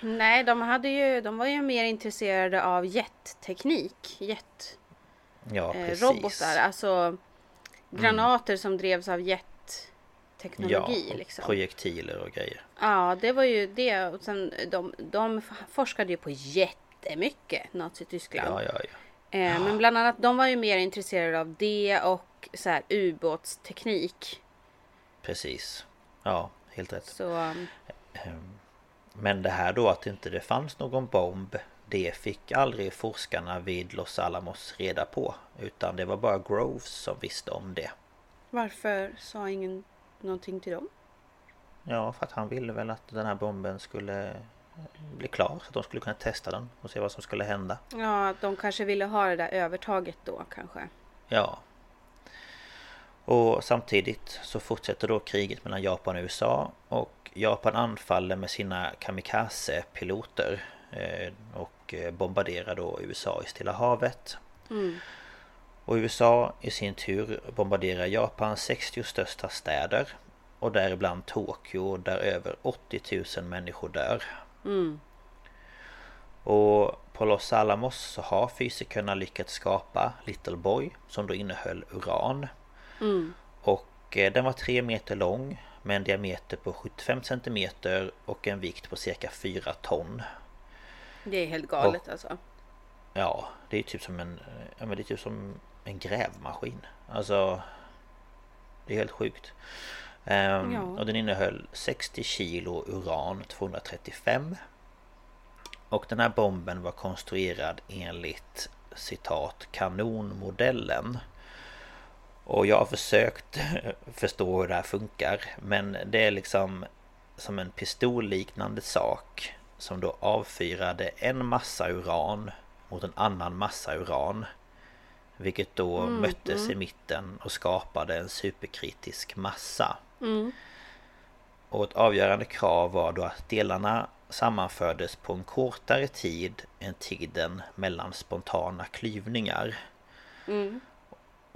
Speaker 1: Nej, de, hade ju, de var ju mer intresserade av jetteknik. Jet,
Speaker 2: ja,
Speaker 1: eh, robotar, alltså granater mm. som drevs av jetteknologi. Ja, liksom.
Speaker 2: projektiler och grejer.
Speaker 1: Ja, det var ju det. Och sen, de, de forskade ju på jättemycket, Nazityskland.
Speaker 2: Ja, ja, ja.
Speaker 1: Eh, men bland annat, de var ju mer intresserade av det och så här ubåtsteknik.
Speaker 2: Precis. Ja, helt rätt.
Speaker 1: Så... Um,
Speaker 2: men det här då att inte det fanns någon bomb Det fick aldrig forskarna vid Los Alamos reda på Utan det var bara Groves som visste om det
Speaker 1: Varför sa ingen någonting till dem?
Speaker 2: Ja, för att han ville väl att den här bomben skulle bli klar så att de skulle kunna testa den och se vad som skulle hända.
Speaker 1: Ja, att de kanske ville ha det där övertaget då kanske.
Speaker 2: Ja. Och samtidigt så fortsätter då kriget mellan Japan och USA och Japan anfaller med sina kamikaze-piloter eh, och eh, bombarderar då USA i Stilla havet. Mm. Och USA i sin tur bombarderar Japans 60 största städer och däribland Tokyo där över 80 000 människor dör. Mm. Och på Los Alamos så har fysikerna lyckats skapa Little Boy som då innehöll uran.
Speaker 1: Mm.
Speaker 2: Och eh, den var 3 meter lång med en diameter på 75 cm och en vikt på cirka 4 ton.
Speaker 1: Det är helt galet alltså.
Speaker 2: Ja, det är typ som en, ja, men det är typ som en grävmaskin. Alltså Det är helt sjukt. Ehm,
Speaker 1: Ja.
Speaker 2: Och den innehöll 60 kilo uran 235. Och den här bomben var konstruerad enligt citat kanonmodellen. Och jag har försökt [laughs] förstå hur det här funkar. Men det är liksom som en pistolliknande sak som då avfyrade en massa uran mot en annan massa uran. Vilket då möttes i mitten och skapade en superkritisk massa. Och ett avgörande krav var då att delarna sammanfördes på en kortare tid än tiden mellan spontana klyvningar.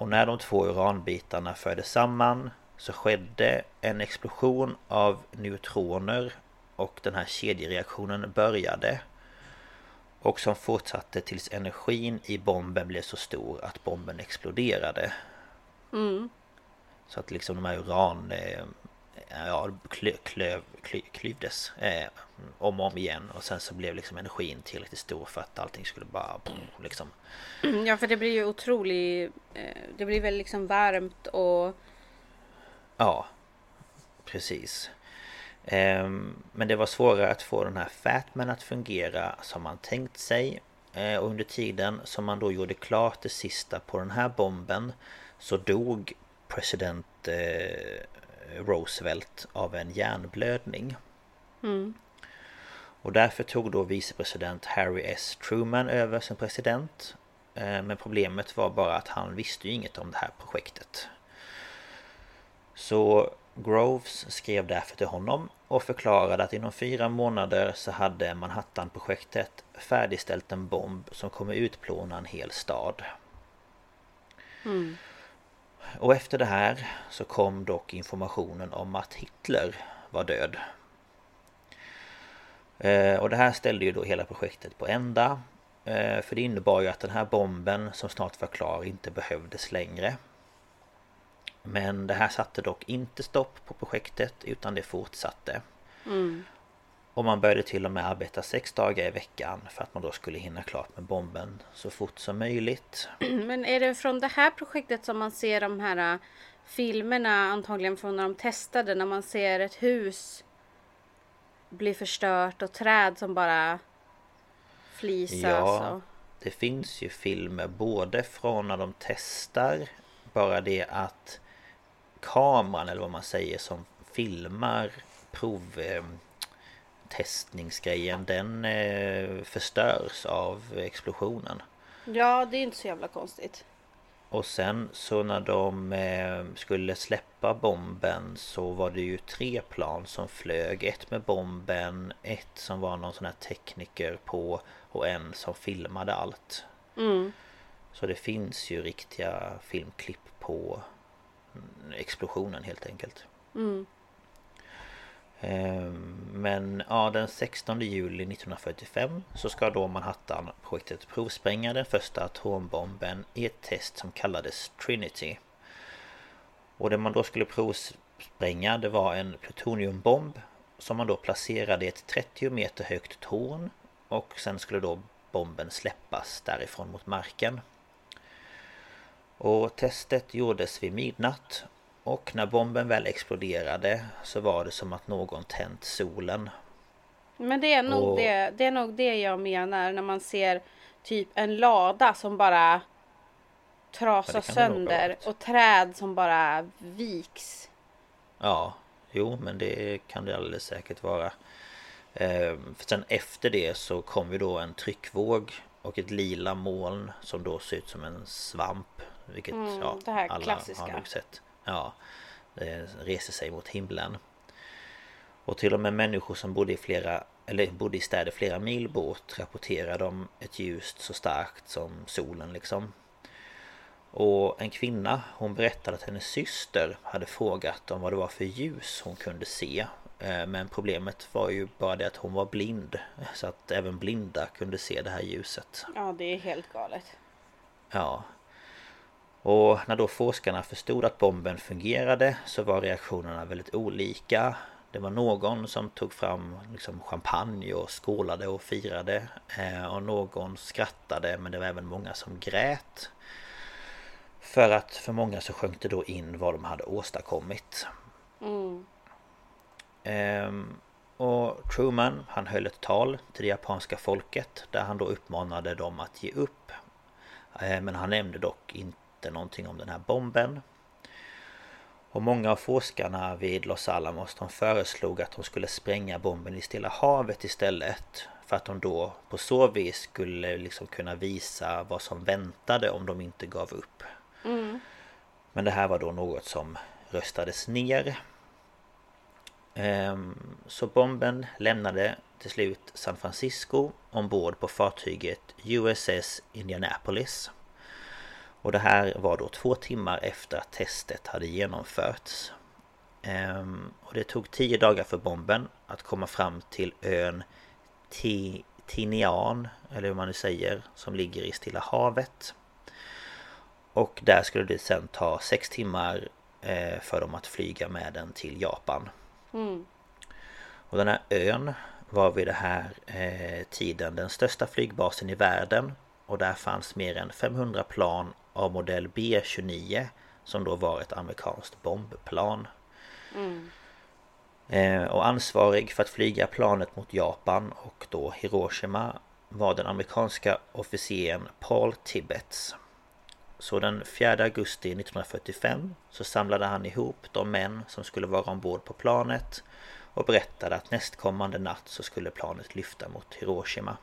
Speaker 2: Och när de två uranbitarna fördes samman så skedde en explosion av neutroner och den här kedjereaktionen började. Och som fortsatte tills energin i bomben blev så stor att bomben exploderade. Så att liksom de här uran... Eh, ja, klö, klöv, kly, klyvdes eh, om och om igen. Och sen så blev liksom energin tillräckligt stor för att allting skulle bara... Liksom,
Speaker 1: Ja, för det blir ju otroligt... Eh, det blir väl liksom varmt och...
Speaker 2: Ja, precis. Ehm, Men det var svårare att få den här Fatman att fungera som man tänkt sig. Eh, Och under tiden som man då gjorde klart det sista på den här bomben så dog president eh, Roosevelt av en hjärnblödning. Och därför tog då vicepresident Harry S. Truman över som president. Eh, Men problemet var bara att han visste ju inget om det här projektet. Så Groves skrev därför till honom och förklarade att inom fyra månader så hade Manhattan-projektet färdigställt en bomb som kommer utplåna en hel stad. Och efter det här så kom dock informationen om att Hitler var död. Eh, och det här ställde ju då hela projektet på ända. Eh, för det innebar ju att den här bomben som snart var klar inte behövdes längre. Men det här satte dock inte stopp på projektet utan det fortsatte. Mm. Och man började till och med arbeta sex dagar i veckan för att man då skulle hinna klart med bomben så fort som möjligt. [clears throat]
Speaker 1: Men är det från det här projektet som man ser de här äh, filmerna antagligen från när de testade när man ser ett hus bli förstört och träd som bara flisas
Speaker 2: Ja,
Speaker 1: och...
Speaker 2: det finns ju filmer både från när de testar Bara det att Kameran eller vad man säger som filmar prov eh, testningsgrejen den eh, förstörs av explosionen.
Speaker 1: Ja, det är inte så jävla konstigt.
Speaker 2: Och sen så när de eh, skulle släppa bomben så var det ju tre plan som flög. Ett med bomben, ett som var någon sån här tekniker på och en som filmade allt. Så det finns ju riktiga filmklipp på mm, explosionen helt enkelt. Ehm, Ehm, men ja, den 16 juli 1945 så ska då Manhattan-projektet provspränga den första atombomben i ett test som kallades Trinity. Och det man då skulle provspränga det var en plutoniumbomb som man då placerade i ett 30 meter högt torn och sen skulle då bomben släppas därifrån mot marken. Och testet gjordes vid midnatt och när bomben väl exploderade så var det som att någon tänt solen.
Speaker 1: Men det är nog,
Speaker 2: Och-
Speaker 1: det, det, är nog det jag menar när man ser typ en lada som bara trasar
Speaker 2: Ja,
Speaker 1: sönder och träd som bara viks.
Speaker 2: Ja, jo men det kan det alldeles säkert vara. Ehm, För sen efter det så kom ju då en tryckvåg och ett lila moln som då ser ut som en svamp. Vilket ja,
Speaker 1: Mm, det här
Speaker 2: alla
Speaker 1: klassiska.
Speaker 2: har nog sett. Ja, reser sig mot himlen. Och till och med människor som bodde i flera eller bodde i städer flera mil bort rapporterade om ett ljus så starkt som solen liksom. Och en kvinna hon berättade att hennes syster hade frågat om vad det var för ljus hon kunde se. Eh, men problemet var ju bara det att hon var blind Så att även blinda kunde se det här ljuset
Speaker 1: Ja det är helt galet
Speaker 2: Ja Och när då forskarna förstod att bomben fungerade så var reaktionerna väldigt olika Det var någon som tog fram liksom champagne och skålade och firade eh, Och någon skrattade men det var även många som grät För att för många så sjönk det då in vad de hade åstadkommit
Speaker 1: mm.
Speaker 2: Ehm, och Truman han höll ett tal till det japanska folket där han då uppmanade dem att ge upp. Ehm, men han nämnde dock inte någonting om den här bomben. Och många av forskarna vid Los Alamos de föreslog att de skulle spränga bomben i Stilla havet istället. För att de då på så vis skulle liksom kunna visa vad som väntade om de inte gav upp.
Speaker 1: Mm.
Speaker 2: Men det här var då något som röstades ner. Ehm, så bomben lämnade till slut San Francisco ombord på fartyget USS Indianapolis. Och det här var då två timmar efter att testet hade genomförts. Ehm, och det tog tio dagar för bomben att komma fram till ön Tinian, eller hur man nu säger, som ligger i Stilla havet. Och där skulle det sen ta sex timmar eh, för dem att flyga med den till Japan.
Speaker 1: Mm.
Speaker 2: Och den här ön var vid den här eh, tiden den största flygbasen i världen och där fanns mer än 500 plan av modell B-29 som då var ett amerikanskt bombplan.
Speaker 1: Mm.
Speaker 2: Eh, och ansvarig för att flyga planet mot Japan och då Hiroshima var den amerikanska officeren Paul Tibbets. Så den 4 augusti 1945 så samlade han ihop de män som skulle vara ombord på planet och berättade att nästkommande natt så skulle planet lyfta mot Hiroshima.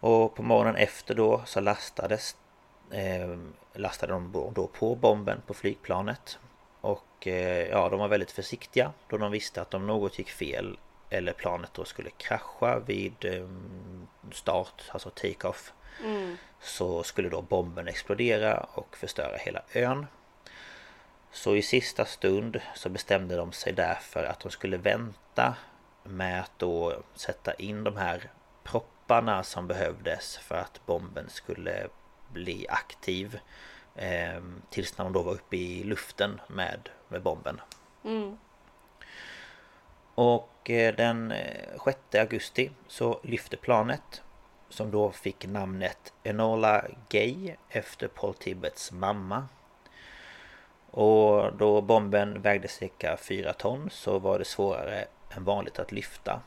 Speaker 2: Och på morgonen efter då så lastades eh, lastade de då på bomben på flygplanet. Och eh, ja, de var väldigt försiktiga då de visste att om något gick fel eller planet då skulle krascha vid eh, start, alltså take-off
Speaker 1: Mm.
Speaker 2: så skulle då bomben explodera och förstöra hela ön. Så i sista stund så bestämde de sig därför att de skulle vänta med att då sätta in de här propparna som behövdes för att bomben skulle bli aktiv eh, tills när de då var uppe i luften med, med bomben.
Speaker 1: Mm.
Speaker 2: Och eh, den 6 eh, augusti så lyfte planet som då fick namnet Enola Gay efter Paul Tibbets mamma. Och då bomben vägde cirka 4 ton så var det svårare än vanligt att lyfta.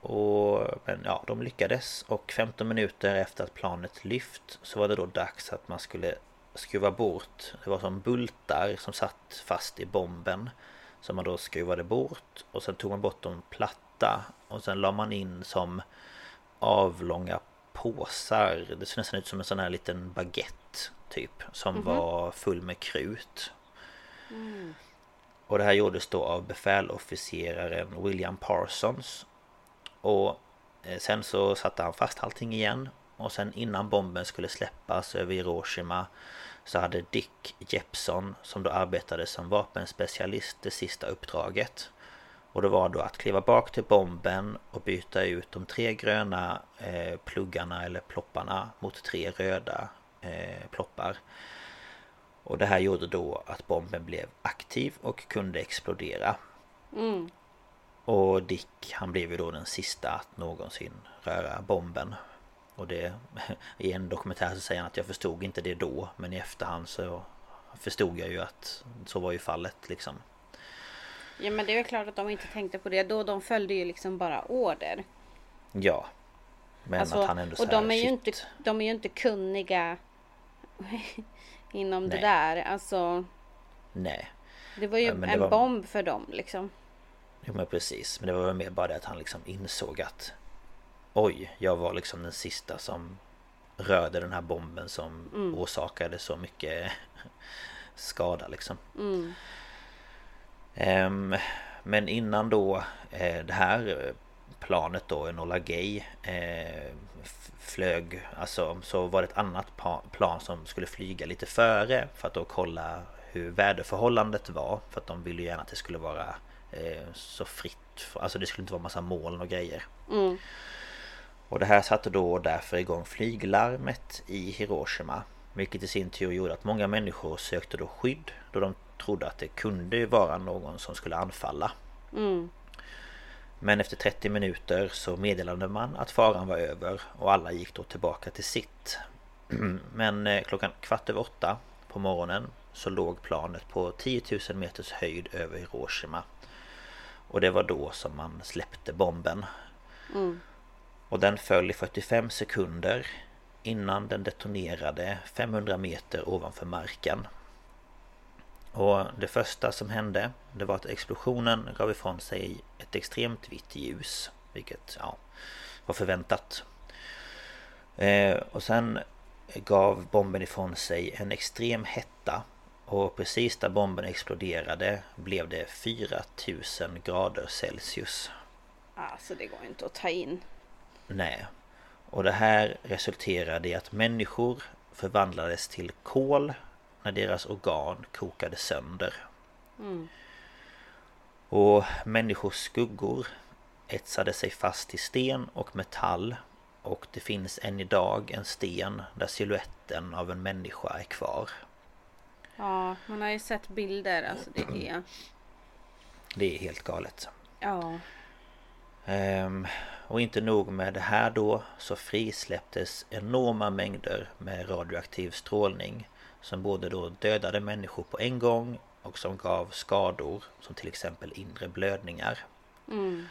Speaker 2: Och, men ja, de lyckades och 15 minuter efter att planet lyft så var det då dags att man skulle skruva bort. Det var som bultar som satt fast i bomben. Som man då skruvade bort och sen tog man bort dem platta och sen la man in som avlånga påsar. Det ser nästan ut som en sån här liten baguette typ. Som mm -hmm. var full med krut.
Speaker 1: Mm.
Speaker 2: Och det här gjordes då av befälofficeraren William Parsons. Och eh, sen så satte han fast allting igen. Och sen innan bomben skulle släppas över Hiroshima så hade Dick Jeppson som då arbetade som vapenspecialist det sista uppdraget. Och det var då att kliva bak till bomben och byta ut de tre gröna eh, pluggarna eller plopparna mot tre röda eh, ploppar. Och det här gjorde då att bomben blev aktiv och kunde explodera.
Speaker 1: Mm.
Speaker 2: Och Dick han blev ju då den sista att någonsin röra bomben. Och det [laughs] i en dokumentär så säger han att jag förstod inte det då men i efterhand så förstod jag ju att så var ju fallet liksom.
Speaker 1: Ja men det är väl klart att de inte tänkte på det då. De följde ju liksom bara order.
Speaker 2: Ja. Men alltså, att han ändå så
Speaker 1: Och de är, ju inte, de är ju inte kunniga [laughs] inom Nej. det där. Alltså.
Speaker 2: Nej.
Speaker 1: Det var ju ja, en var... bomb för dem liksom.
Speaker 2: Jo men precis. Men det var väl mer bara det att han liksom insåg att Oj, jag var liksom den sista som rörde den här bomben som mm. orsakade så mycket [laughs] skada liksom.
Speaker 1: Mm.
Speaker 2: Ehm, men innan då eh, det här planet då, Enola Gay eh, flög Alltså så var det ett annat plan som skulle flyga lite före för att då kolla hur väderförhållandet var För att de ville gärna att det skulle vara eh, så fritt. Alltså det skulle inte vara massa moln och grejer.
Speaker 1: Mm.
Speaker 2: Och det här satte då därför igång flyglarmet i Hiroshima. Vilket i sin tur gjorde att många människor sökte då skydd då de trodde att det kunde vara någon som skulle anfalla.
Speaker 1: Mm.
Speaker 2: Men efter 30 minuter så meddelade man att faran var över och alla gick då tillbaka till sitt. [clears throat] Men eh, klockan kvart över åtta på morgonen så låg planet på 10 000 meters höjd över Hiroshima. Och det var då som man släppte bomben.
Speaker 1: Mm.
Speaker 2: Och den föll i 45 sekunder innan den detonerade 500 meter ovanför marken. Och det första som hände det var att explosionen gav ifrån sig ett extremt vitt ljus. Vilket ja, var förväntat. Eh, och sen gav bomben ifrån sig en extrem hetta. Och precis där bomben exploderade blev det 4000 grader Celsius.
Speaker 1: Alltså det går inte att ta in.
Speaker 2: Nej. Och det här resulterade i att människor förvandlades till kol när deras organ kokade sönder.
Speaker 1: Mm.
Speaker 2: Och människors skuggor etsade sig fast i sten och metall och det finns än idag en sten där siluetten av en människa är kvar.
Speaker 1: Ja, man har ju sett bilder. Alltså det är...
Speaker 2: Det är helt galet.
Speaker 1: Ja.
Speaker 2: Ehm, och inte nog med det här då så frisläpptes enorma mängder med radioaktiv strålning som både då dödade människor på en gång och som gav skador som till exempel inre blödningar.
Speaker 1: Mm.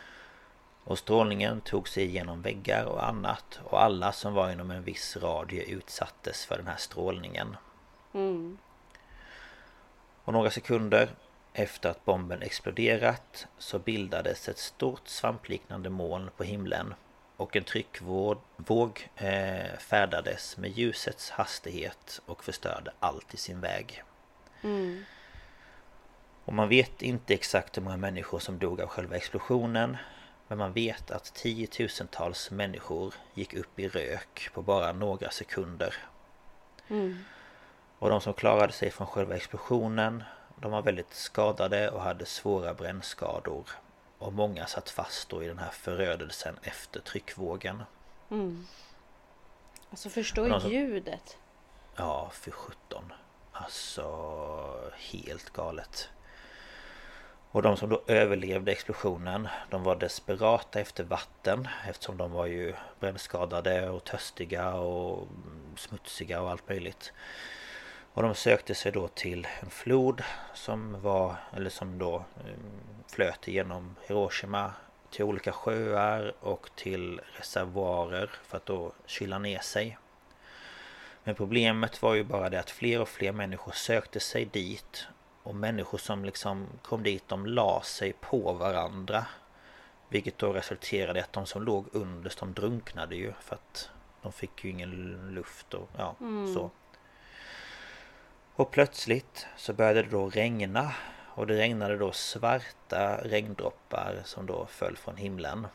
Speaker 2: Och strålningen tog sig igenom väggar och annat och alla som var inom en viss radie utsattes för den här strålningen.
Speaker 1: Mm.
Speaker 2: Och några sekunder efter att bomben exploderat så bildades ett stort svampliknande moln på himlen och en tryckvåg eh, färdades med ljusets hastighet och förstörde allt i sin väg.
Speaker 1: Mm.
Speaker 2: Och man vet inte exakt hur många människor som dog av själva explosionen men man vet att tiotusentals människor gick upp i rök på bara några sekunder.
Speaker 1: Mm.
Speaker 2: Och de som klarade sig från själva explosionen de var väldigt skadade och hade svåra brännskador. Och många satt fast då i den här förödelsen efter tryckvågen.
Speaker 1: Mm. Alltså förstå
Speaker 2: Men alltså-
Speaker 1: ljudet.
Speaker 2: Ja, för 17. Alltså helt galet. Och de som då överlevde explosionen De var desperata efter vatten Eftersom de var ju brännskadade och törstiga och smutsiga och allt möjligt Och de sökte sig då till en flod som var Eller som då mm, flöt igenom Hiroshima Till olika sjöar och till reservoarer för att då kyla ner sig men problemet var ju bara det att fler och fler människor sökte sig dit och människor som liksom kom dit de la sig på varandra Vilket då resulterade i att de som låg underst de drunknade ju för att De fick ju ingen luft och ja
Speaker 1: Mm.
Speaker 2: så och plötsligt så började det då regna Och det regnade då svarta regndroppar som då föll från himlen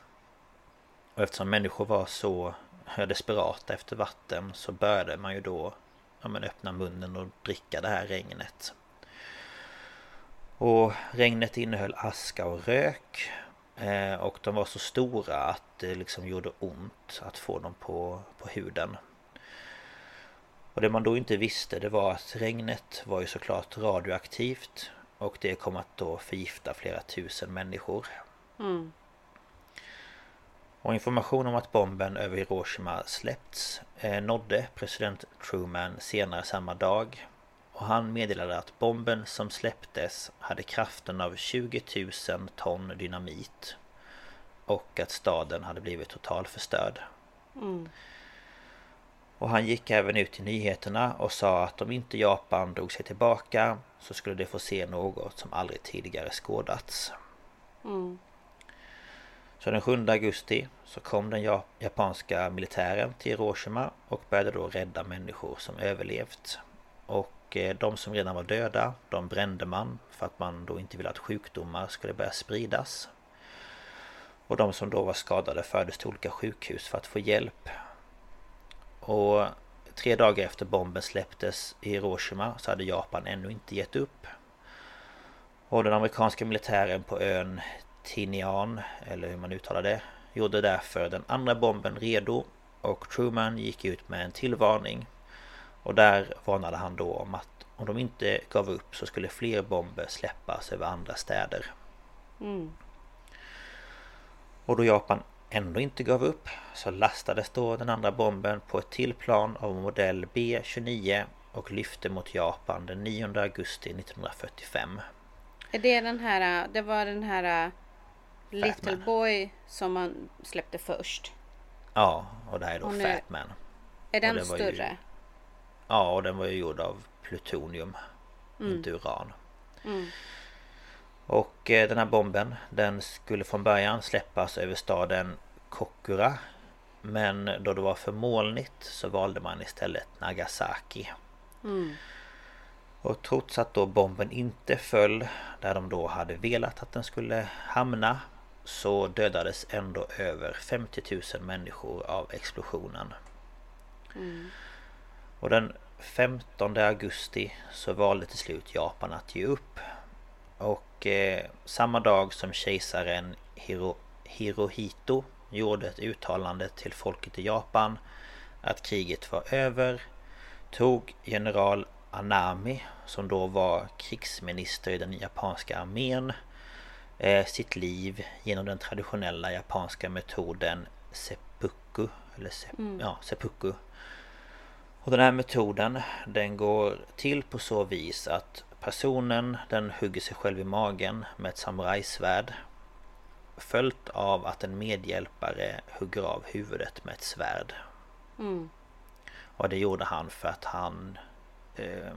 Speaker 2: Och eftersom människor var så eh, desperata efter vatten så började man ju då ja, men öppna munnen och dricka det här regnet. Och regnet innehöll aska och rök. Eh, och de var så stora att det liksom gjorde ont att få dem på, på huden. Och det man då inte visste det var att regnet var ju såklart radioaktivt. Och det kom att då förgifta flera tusen människor.
Speaker 1: Mm.
Speaker 2: Och information om att bomben över Hiroshima släppts eh, nådde president Truman senare samma dag. Och han meddelade att bomben som släpptes hade kraften av 20 000 ton dynamit. Och att staden hade blivit totalförstörd.
Speaker 1: Mm.
Speaker 2: Och han gick även ut i nyheterna och sa att om inte Japan drog sig tillbaka så skulle de få se något som aldrig tidigare skådats.
Speaker 1: Mm.
Speaker 2: Så den 7 augusti så kom den ja- japanska militären till Hiroshima och började då rädda människor som överlevt. Och eh, de som redan var döda, de brände man för att man då inte ville att sjukdomar skulle börja spridas. Och de som då var skadade fördes till olika sjukhus för att få hjälp. Och tre dagar efter bomben släpptes i Hiroshima så hade Japan ännu inte gett upp. Och den amerikanska militären på ön Tinian, eller hur man uttalar det, gjorde därför den andra bomben redo och Truman gick ut med en till varning. Och där varnade han då om att om de inte gav upp så skulle fler bomber släppas över andra städer. Mm. Och då Japan ändå inte gav upp så lastades då den andra bomben på ett till plan av modell B-29 och lyfte mot Japan den 9 augusti 1945.
Speaker 1: Är det den här, det var den här uh, Little Boy som man släppte först?
Speaker 2: Ja, och det här är då nu, Fatman.
Speaker 1: Är den större?
Speaker 2: Ju, ja, och den var ju gjord av plutonium, mm. inte uran. Mm. Och eh, den här bomben den skulle från början släppas över staden Kokura Men då det var för molnigt så valde man istället Nagasaki mm. Och trots att då bomben inte föll där de då hade velat att den skulle hamna Så dödades ändå över 50 000 människor av explosionen mm. Och den 15 augusti så valde till slut Japan att ge upp och eh, samma dag som kejsaren Hiro, Hirohito gjorde ett uttalande till folket i Japan att kriget var över tog general Anami, som då var krigsminister i den japanska armén, eh, sitt liv genom den traditionella japanska metoden seppuku. Eller se, mm. ja, seppuku. Och den här metoden den går till på så vis att Personen den hugger sig själv i magen med ett samurajsvärd Följt av att en medhjälpare hugger av huvudet med ett svärd mm. Och det gjorde han för att han eh,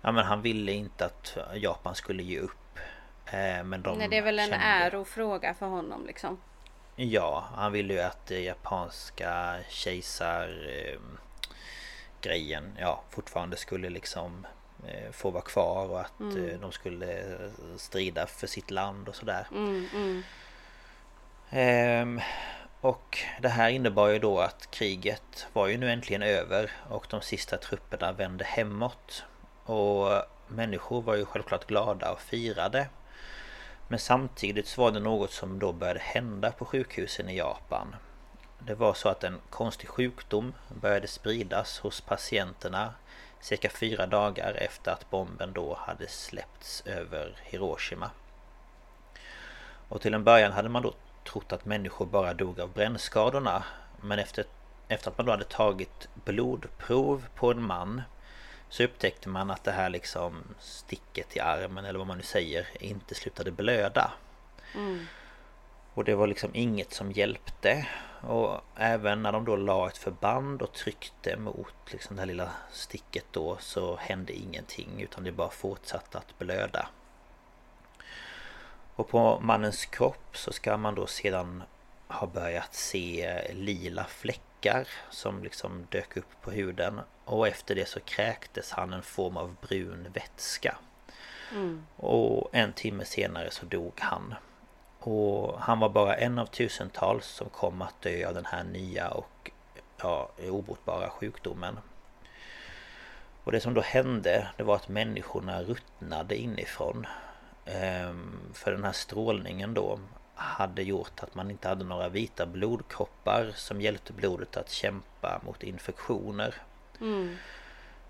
Speaker 2: Ja men han ville inte att Japan skulle ge upp
Speaker 1: eh, Men de Nej det är väl en kände... ärofråga för honom liksom
Speaker 2: Ja, han ville ju att det japanska kejsar eh, grejen ja fortfarande skulle liksom Eh, få vara kvar och att mm. Eh, de skulle strida för sitt land och sådär. Mm, mm. Ehm, och det här innebar ju då att kriget var ju nu äntligen över och de sista trupperna vände hemåt. Och människor var ju självklart glada och firade. Men samtidigt så var det något som då började hända på sjukhusen i Japan. Det var så att en konstig sjukdom började spridas hos patienterna cirka fyra dagar efter att bomben då hade släppts över Hiroshima. Och till en början hade man då trott att människor bara dog av brännskadorna men efter, efter att man då hade tagit blodprov på en man så upptäckte man att det här liksom sticket i armen eller vad man nu säger inte slutade blöda. Mm. Och det var liksom inget som hjälpte och även när de då la ett förband och tryckte mot liksom det här lilla sticket då så hände ingenting utan det bara fortsatte att blöda. Och på mannens kropp så ska man då sedan ha börjat se lila fläckar som liksom dök upp på huden och efter det så kräktes han en form av brun vätska. Mm. Och en timme senare så dog han. Och han var bara en av tusentals som kom att dö av den här nya och ja, obotbara sjukdomen. Och det som då hände det var att människorna ruttnade inifrån. Ehm, för den här strålningen då hade gjort att man inte hade några vita blodkroppar som hjälpte blodet att kämpa mot infektioner. Mm.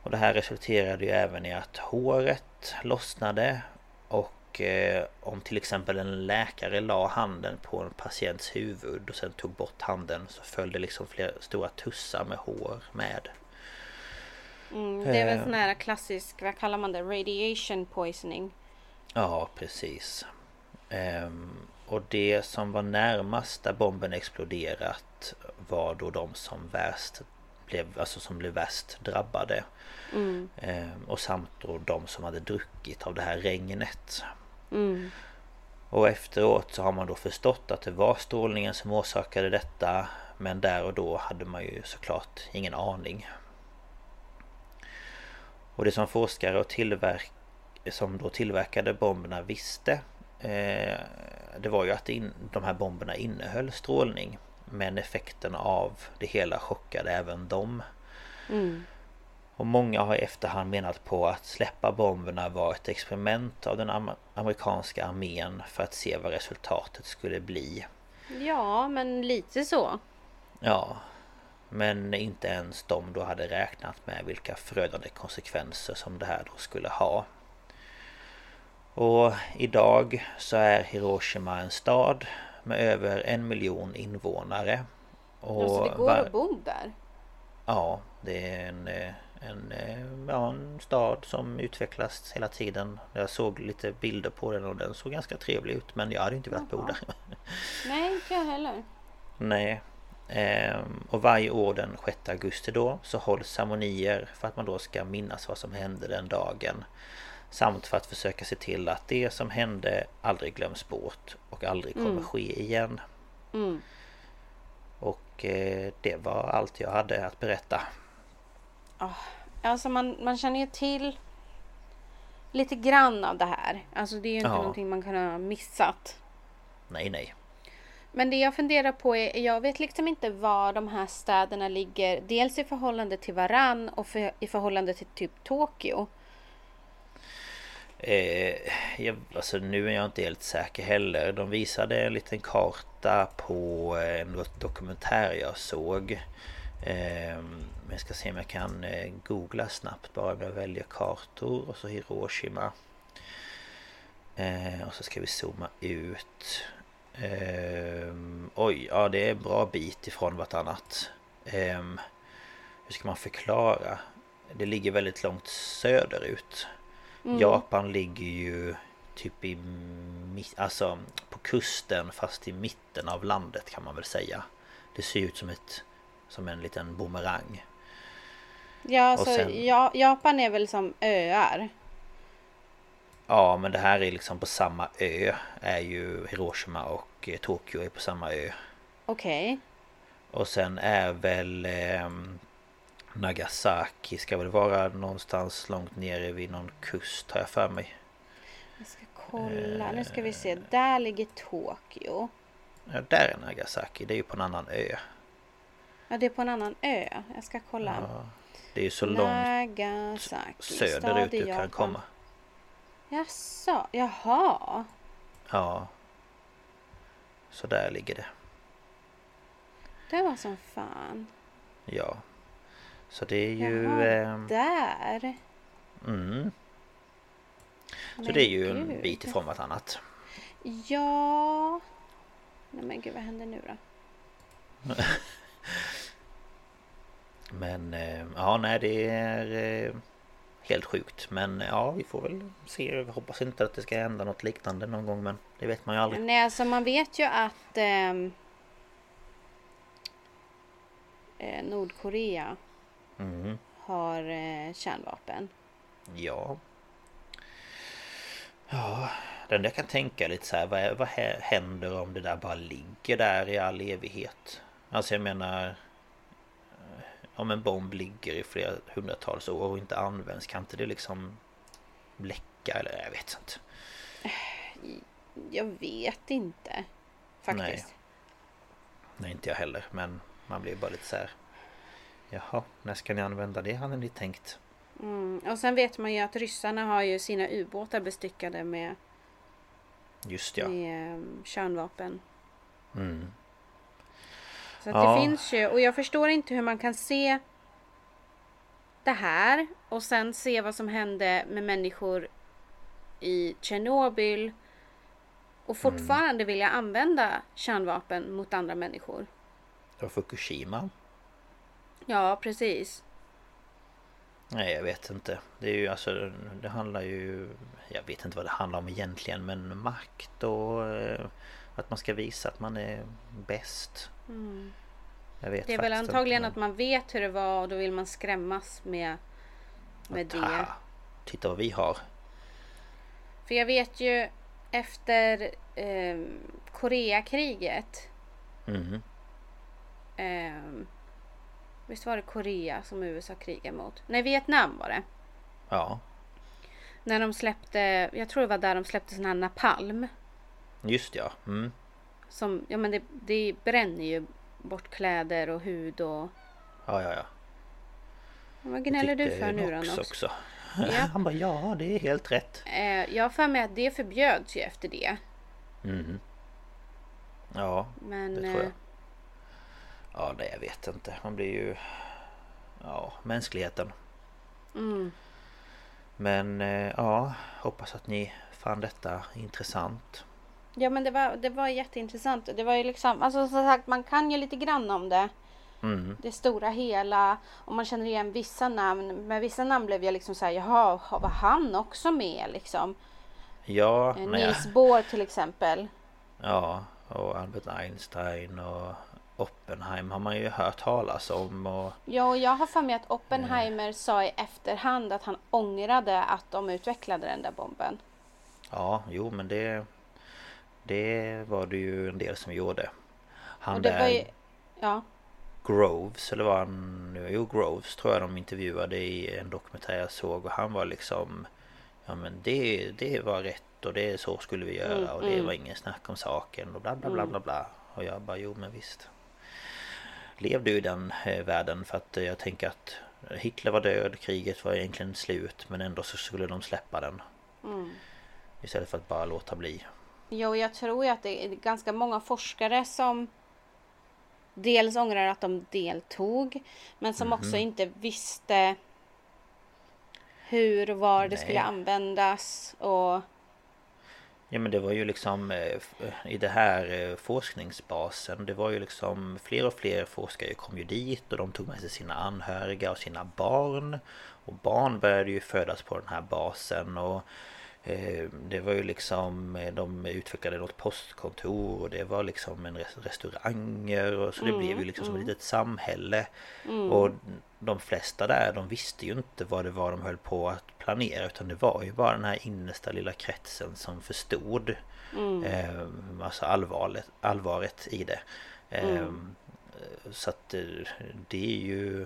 Speaker 2: Och det här resulterade ju även i att håret lossnade och eh, om till exempel en läkare la handen på en patients huvud och sen tog bort handen så följde liksom flera stora tussar med hår med.
Speaker 1: Mm, det är väl eh. sån här klassisk, vad kallar man det, radiation poisoning?
Speaker 2: Ja, precis. Ehm, och det som var närmast där bomben exploderat var då de som värst blev, alltså som blev värst drabbade. Mm. Ehm, och samt då de som hade druckit av det här regnet. Mm. Och efteråt så har man då förstått att det var strålningen som orsakade detta Men där och då hade man ju såklart ingen aning Och det som forskare och tillverk som då tillverkade bomberna visste eh, Det var ju att in, de här bomberna innehöll strålning Men effekten av det hela chockade även dem mm. Och många har i efterhand menat på att släppa bomberna var ett experiment av den amerikanska armén för att se vad resultatet skulle bli.
Speaker 1: Ja, men lite så.
Speaker 2: Ja, men inte ens de då hade räknat med vilka förödande konsekvenser som det här då skulle ha. Och idag så är Hiroshima en stad med över en miljon invånare.
Speaker 1: Och ja, så det går att bo där?
Speaker 2: Ja, det är en, en, ja, en stad som utvecklas hela tiden. Jag såg lite bilder på den och den såg ganska trevlig ut men jag hade inte velat bo där. [laughs]
Speaker 1: Nej, inte jag heller.
Speaker 2: Nej. Ehm, och varje år den 6 augusti då så hålls ceremonier för att man då ska minnas vad som hände den dagen. Samt för att försöka se till att det som hände aldrig glöms bort och aldrig kommer mm. ske igen. Mm. Och eh, det var allt jag hade att berätta.
Speaker 1: Oh, alltså man, man känner ju till lite grann av det här. Alltså det är ju inte ja. någonting man kan ha missat.
Speaker 2: Nej, nej.
Speaker 1: Men det jag funderar på är, jag vet liksom inte var de här städerna ligger. Dels i förhållande till varann och för, i förhållande till typ Tokyo.
Speaker 2: Eh, jag, alltså nu är jag inte helt säker heller. De visade en liten karta på en dokumentär jag såg. Eh, jag ska se om jag kan eh, googla snabbt bara om jag väljer kartor och så Hiroshima. Eh, och så ska vi zooma ut. Eh, oj, ja det är en bra bit ifrån vartannat. Hur ska man förklara? Det ligger väldigt långt söderut. Mm. Japan ligger ju typ i alltså på kusten fast i mitten av landet kan man väl säga. Det ser ut som ett som en liten bumerang.
Speaker 1: Ja, alltså sen, ja, Japan är väl som öar.
Speaker 2: Ja, men det här är liksom på samma ö. Är ju Hiroshima och eh, Tokyo är på samma ö.
Speaker 1: Okej. Okay.
Speaker 2: Och sen är väl eh, Nagasaki ska väl vara någonstans långt nere vid någon kust har jag för mig.
Speaker 1: Jag ska kolla, nu ska vi se. Eh. Där ligger Tokyo.
Speaker 2: Ja, där är Nagasaki. Det är ju på en annan ö.
Speaker 1: Ja, det är på en annan ö. Jag ska kolla. Ja,
Speaker 2: det är ju så långt söderut du kan komma.
Speaker 1: Jaså, jaha.
Speaker 2: Ja. Så där ligger det.
Speaker 1: Det var som fan.
Speaker 2: Ja. Så det är ju...
Speaker 1: Jaha, eh, där.
Speaker 2: Mm. Så men det är ju en bit ifrån vartannat.
Speaker 1: Ja. Nej men gud vad händer nu då? [laughs]
Speaker 2: men eh, ja nej det är eh, helt sjukt. Men ja vi får väl se. Jag hoppas inte att det ska hända något liknande någon gång men det vet man ju aldrig.
Speaker 1: Nej alltså man vet ju att ehm, eh, Nordkorea mm. har eh, kärnvapen.
Speaker 2: Ja. Ja, den där kan tänka lite så här, vad, vad händer om det där bara ligger där i all evighet? Alltså jag menar eh, Om en bomb ligger i flera hundratals år och inte används Kan inte det liksom Läcka eller jag vet inte
Speaker 1: Jag vet inte Faktiskt
Speaker 2: Nej, Nej inte jag heller men Man blir bara lite så här Jaha, när ska ni använda det hade ni tänkt?
Speaker 1: Mm. Och sen vet man ju att ryssarna har ju sina ubåtar bestyckade med
Speaker 2: Just ja.
Speaker 1: Med um, kärnvapen.
Speaker 2: Mm.
Speaker 1: Så att ja. det finns ju och jag förstår inte hur man kan se det här och sen se vad som hände med människor i Tjernobyl och fortfarande mm. vilja använda kärnvapen mot andra människor.
Speaker 2: Och Fukushima.
Speaker 1: Ja, precis.
Speaker 2: Nej, jag vet inte. Det är ju alltså, det handlar ju... Jag vet inte vad det handlar om egentligen, men makt och eh, att man ska visa att man är bäst.
Speaker 1: Mm. Jag vet det är väl antagligen att man vet hur det var och då vill man skrämmas med, med det. Aha,
Speaker 2: titta vad vi har.
Speaker 1: För jag vet ju efter eh, Koreakriget.
Speaker 2: Mm.
Speaker 1: Eh, Visst var det Korea som USA krigade mot? Nej, Vietnam var det.
Speaker 2: Ja.
Speaker 1: När de släppte, jag tror det var där de släppte sån här napalm.
Speaker 2: Just ja. Mm.
Speaker 1: Som, ja men det, det bränner ju bort kläder och hud och...
Speaker 2: Ja, ja, ja.
Speaker 1: Vad gnäller du för nu då
Speaker 2: också.
Speaker 1: Ja. [laughs]
Speaker 2: Han bara ja, det är helt rätt.
Speaker 1: Eh, jag har för mig att det förbjöds ju efter det.
Speaker 2: Mhm. Ja,
Speaker 1: Men...
Speaker 2: det tror jag.
Speaker 1: eh,
Speaker 2: Ja, nej jag vet inte. Man blir ju... Ja, mänskligheten.
Speaker 1: Mm.
Speaker 2: Men eh, ja, hoppas att ni fann detta intressant.
Speaker 1: Ja men det var, det var jätteintressant. Det var ju liksom, alltså som sagt man kan ju lite grann om det.
Speaker 2: Mm.
Speaker 1: Det stora hela. Och man känner igen vissa namn. Med vissa namn blev jag liksom såhär, jaha, var han också med liksom?
Speaker 2: Ja,
Speaker 1: Eh,
Speaker 2: men jag,
Speaker 1: Niels Bohr till exempel.
Speaker 2: ja, och Albert Einstein och Oppenheim har man ju hört talas om och
Speaker 1: Ja, och jag har för mig att Oppenheimer sa i efterhand att han ångrade att de utvecklade den där bomben.
Speaker 2: ja, jo men det Det var det ju en del som gjorde. Han där
Speaker 1: var ju, ja,
Speaker 2: Groves, eller var han nu? Jo, Groves tror jag de intervjuade i en dokumentär jag såg och han var liksom Ja men det, det var rätt och det så skulle vi göra
Speaker 1: Mm,
Speaker 2: och det
Speaker 1: mm.
Speaker 2: var ingen snack om saken och bla bla bla bla bla Och jag bara jo men visst Levde ju i den eh, världen för att eh, jag tänker att Hitler var död, kriget var egentligen slut men ändå så skulle de släppa den
Speaker 1: mm.
Speaker 2: Istället för att bara låta bli
Speaker 1: Jo, jag tror ju att det är ganska många forskare som dels ångrar att de deltog, men som
Speaker 2: Mhm.
Speaker 1: också inte visste hur och var det
Speaker 2: Nej.
Speaker 1: skulle användas och
Speaker 2: Ja men det var ju liksom eh, f- i det här eh, forskningsbasen Det var ju liksom fler och fler forskare kom ju dit och de tog med sig sina anhöriga och sina barn Och barn började ju födas på den här basen och eh, Det var ju liksom eh, De utvecklade något postkontor och det var liksom en res- restauranger och så det blev ju liksom som ett litet samhälle. Och de flesta där de visste ju inte vad det var de höll på att planera utan det var ju bara den här innersta lilla kretsen som förstod eh, alltså allvaret, allvaret i det. Eh, Så att eh, det är ju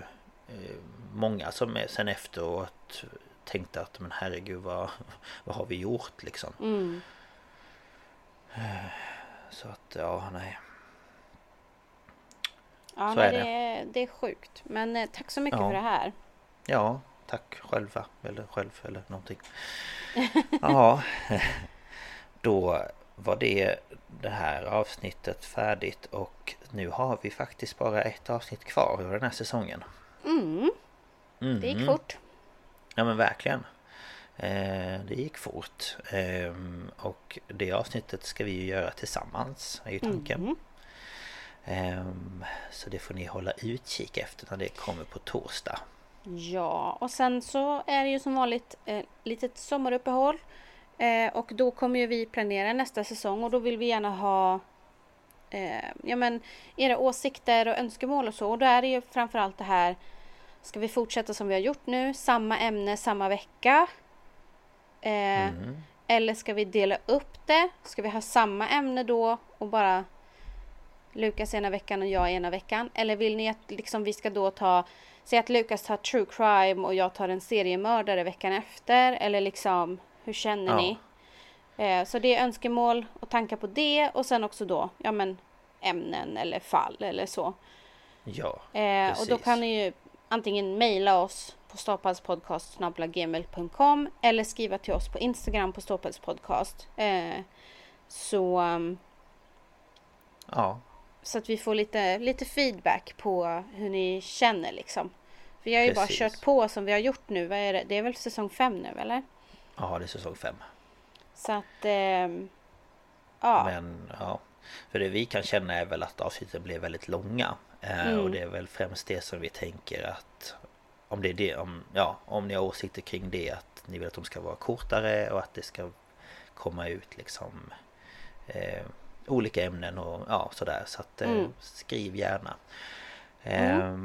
Speaker 2: eh, många som är sen efteråt tänkte att men herregud vad, [laughs] vad har vi gjort liksom.
Speaker 1: mm,
Speaker 2: Så att ja nej.
Speaker 1: ja,
Speaker 2: Så
Speaker 1: men
Speaker 2: är
Speaker 1: det,
Speaker 2: det.
Speaker 1: är, det är sjukt. Men eh, tack så mycket
Speaker 2: Ja.
Speaker 1: för det här.
Speaker 2: Ja, tack själva eller själv eller någonting. [laughs] Ja, [laughs] då var det det här avsnittet färdigt och nu har vi faktiskt bara ett avsnitt kvar över den här säsongen.
Speaker 1: Mm, det gick
Speaker 2: Mhm.
Speaker 1: fort.
Speaker 2: Ja men verkligen. Eh, det gick fort. Eh, och det avsnittet ska vi ju göra tillsammans, är ju tanken. Ehm, så det får ni hålla utkik efter när det kommer på torsdag.
Speaker 1: Ja, och sen så är det ju som vanligt eh, litet sommaruppehåll. Eh, och då kommer ju vi planera nästa säsong och då vill vi gärna ha ja, men, era åsikter och önskemål och så. Och då är det ju framförallt det här Ska vi fortsätta som vi har gjort nu? Samma ämne, samma vecka? Eh,
Speaker 2: Mm.
Speaker 1: Eller ska vi dela upp det? Ska vi ha samma ämne då och bara Lukas ena veckan och jag ena veckan? Eller vill ni att liksom vi ska då ta Säg att Lukas tar true crime och jag tar en seriemördare veckan efter eller liksom Hur känner
Speaker 2: Ja.
Speaker 1: ni? Eh, så det är önskemål och tankar på det och sen också då ja men ämnen eller fall eller så.
Speaker 2: Ja,
Speaker 1: Eh, och då kan ni ju antingen mejla oss på ståupphalspodcast.gmail.com eller skriva till oss på Instagram på ståupphalspodcast. Eh, så, um,
Speaker 2: ja,
Speaker 1: så att vi får lite, lite feedback på hur ni känner liksom. Vi har ju bara
Speaker 2: Precis.
Speaker 1: kört på som vi har gjort nu. Vad är det? det är väl säsong fem nu eller?
Speaker 2: ja det är säsong fem.
Speaker 1: Så att ehm, ja.
Speaker 2: Men ja, för det vi kan känna är väl att avsnitten blir väldigt långa. Eh,
Speaker 1: Mm.
Speaker 2: Och det är väl främst det som vi tänker att om det är det, om, ja, om ni har åsikter kring det att ni vill att de ska vara kortare och att det ska komma ut liksom eh, olika ämnen och ja sådär så att eh,
Speaker 1: Mm.
Speaker 2: skriv gärna. Eh,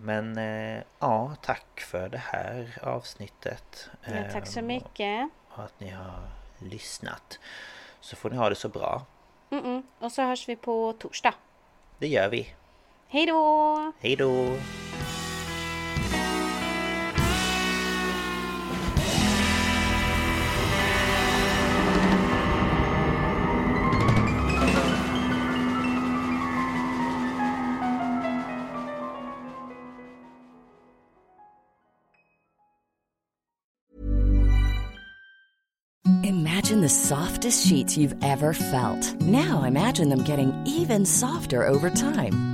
Speaker 2: Men eh, ja, tack för det här avsnittet.
Speaker 1: ja, tack så
Speaker 2: Eh,
Speaker 1: mycket.
Speaker 2: Och att ni har lyssnat. Så får ni ha det så bra.
Speaker 1: Mm-mm. Och så hörs vi på torsdag.
Speaker 2: Det gör vi.
Speaker 1: Hej då!
Speaker 2: Hej då!
Speaker 4: Imagine the softest sheets you've ever felt. Now imagine them getting even softer over time.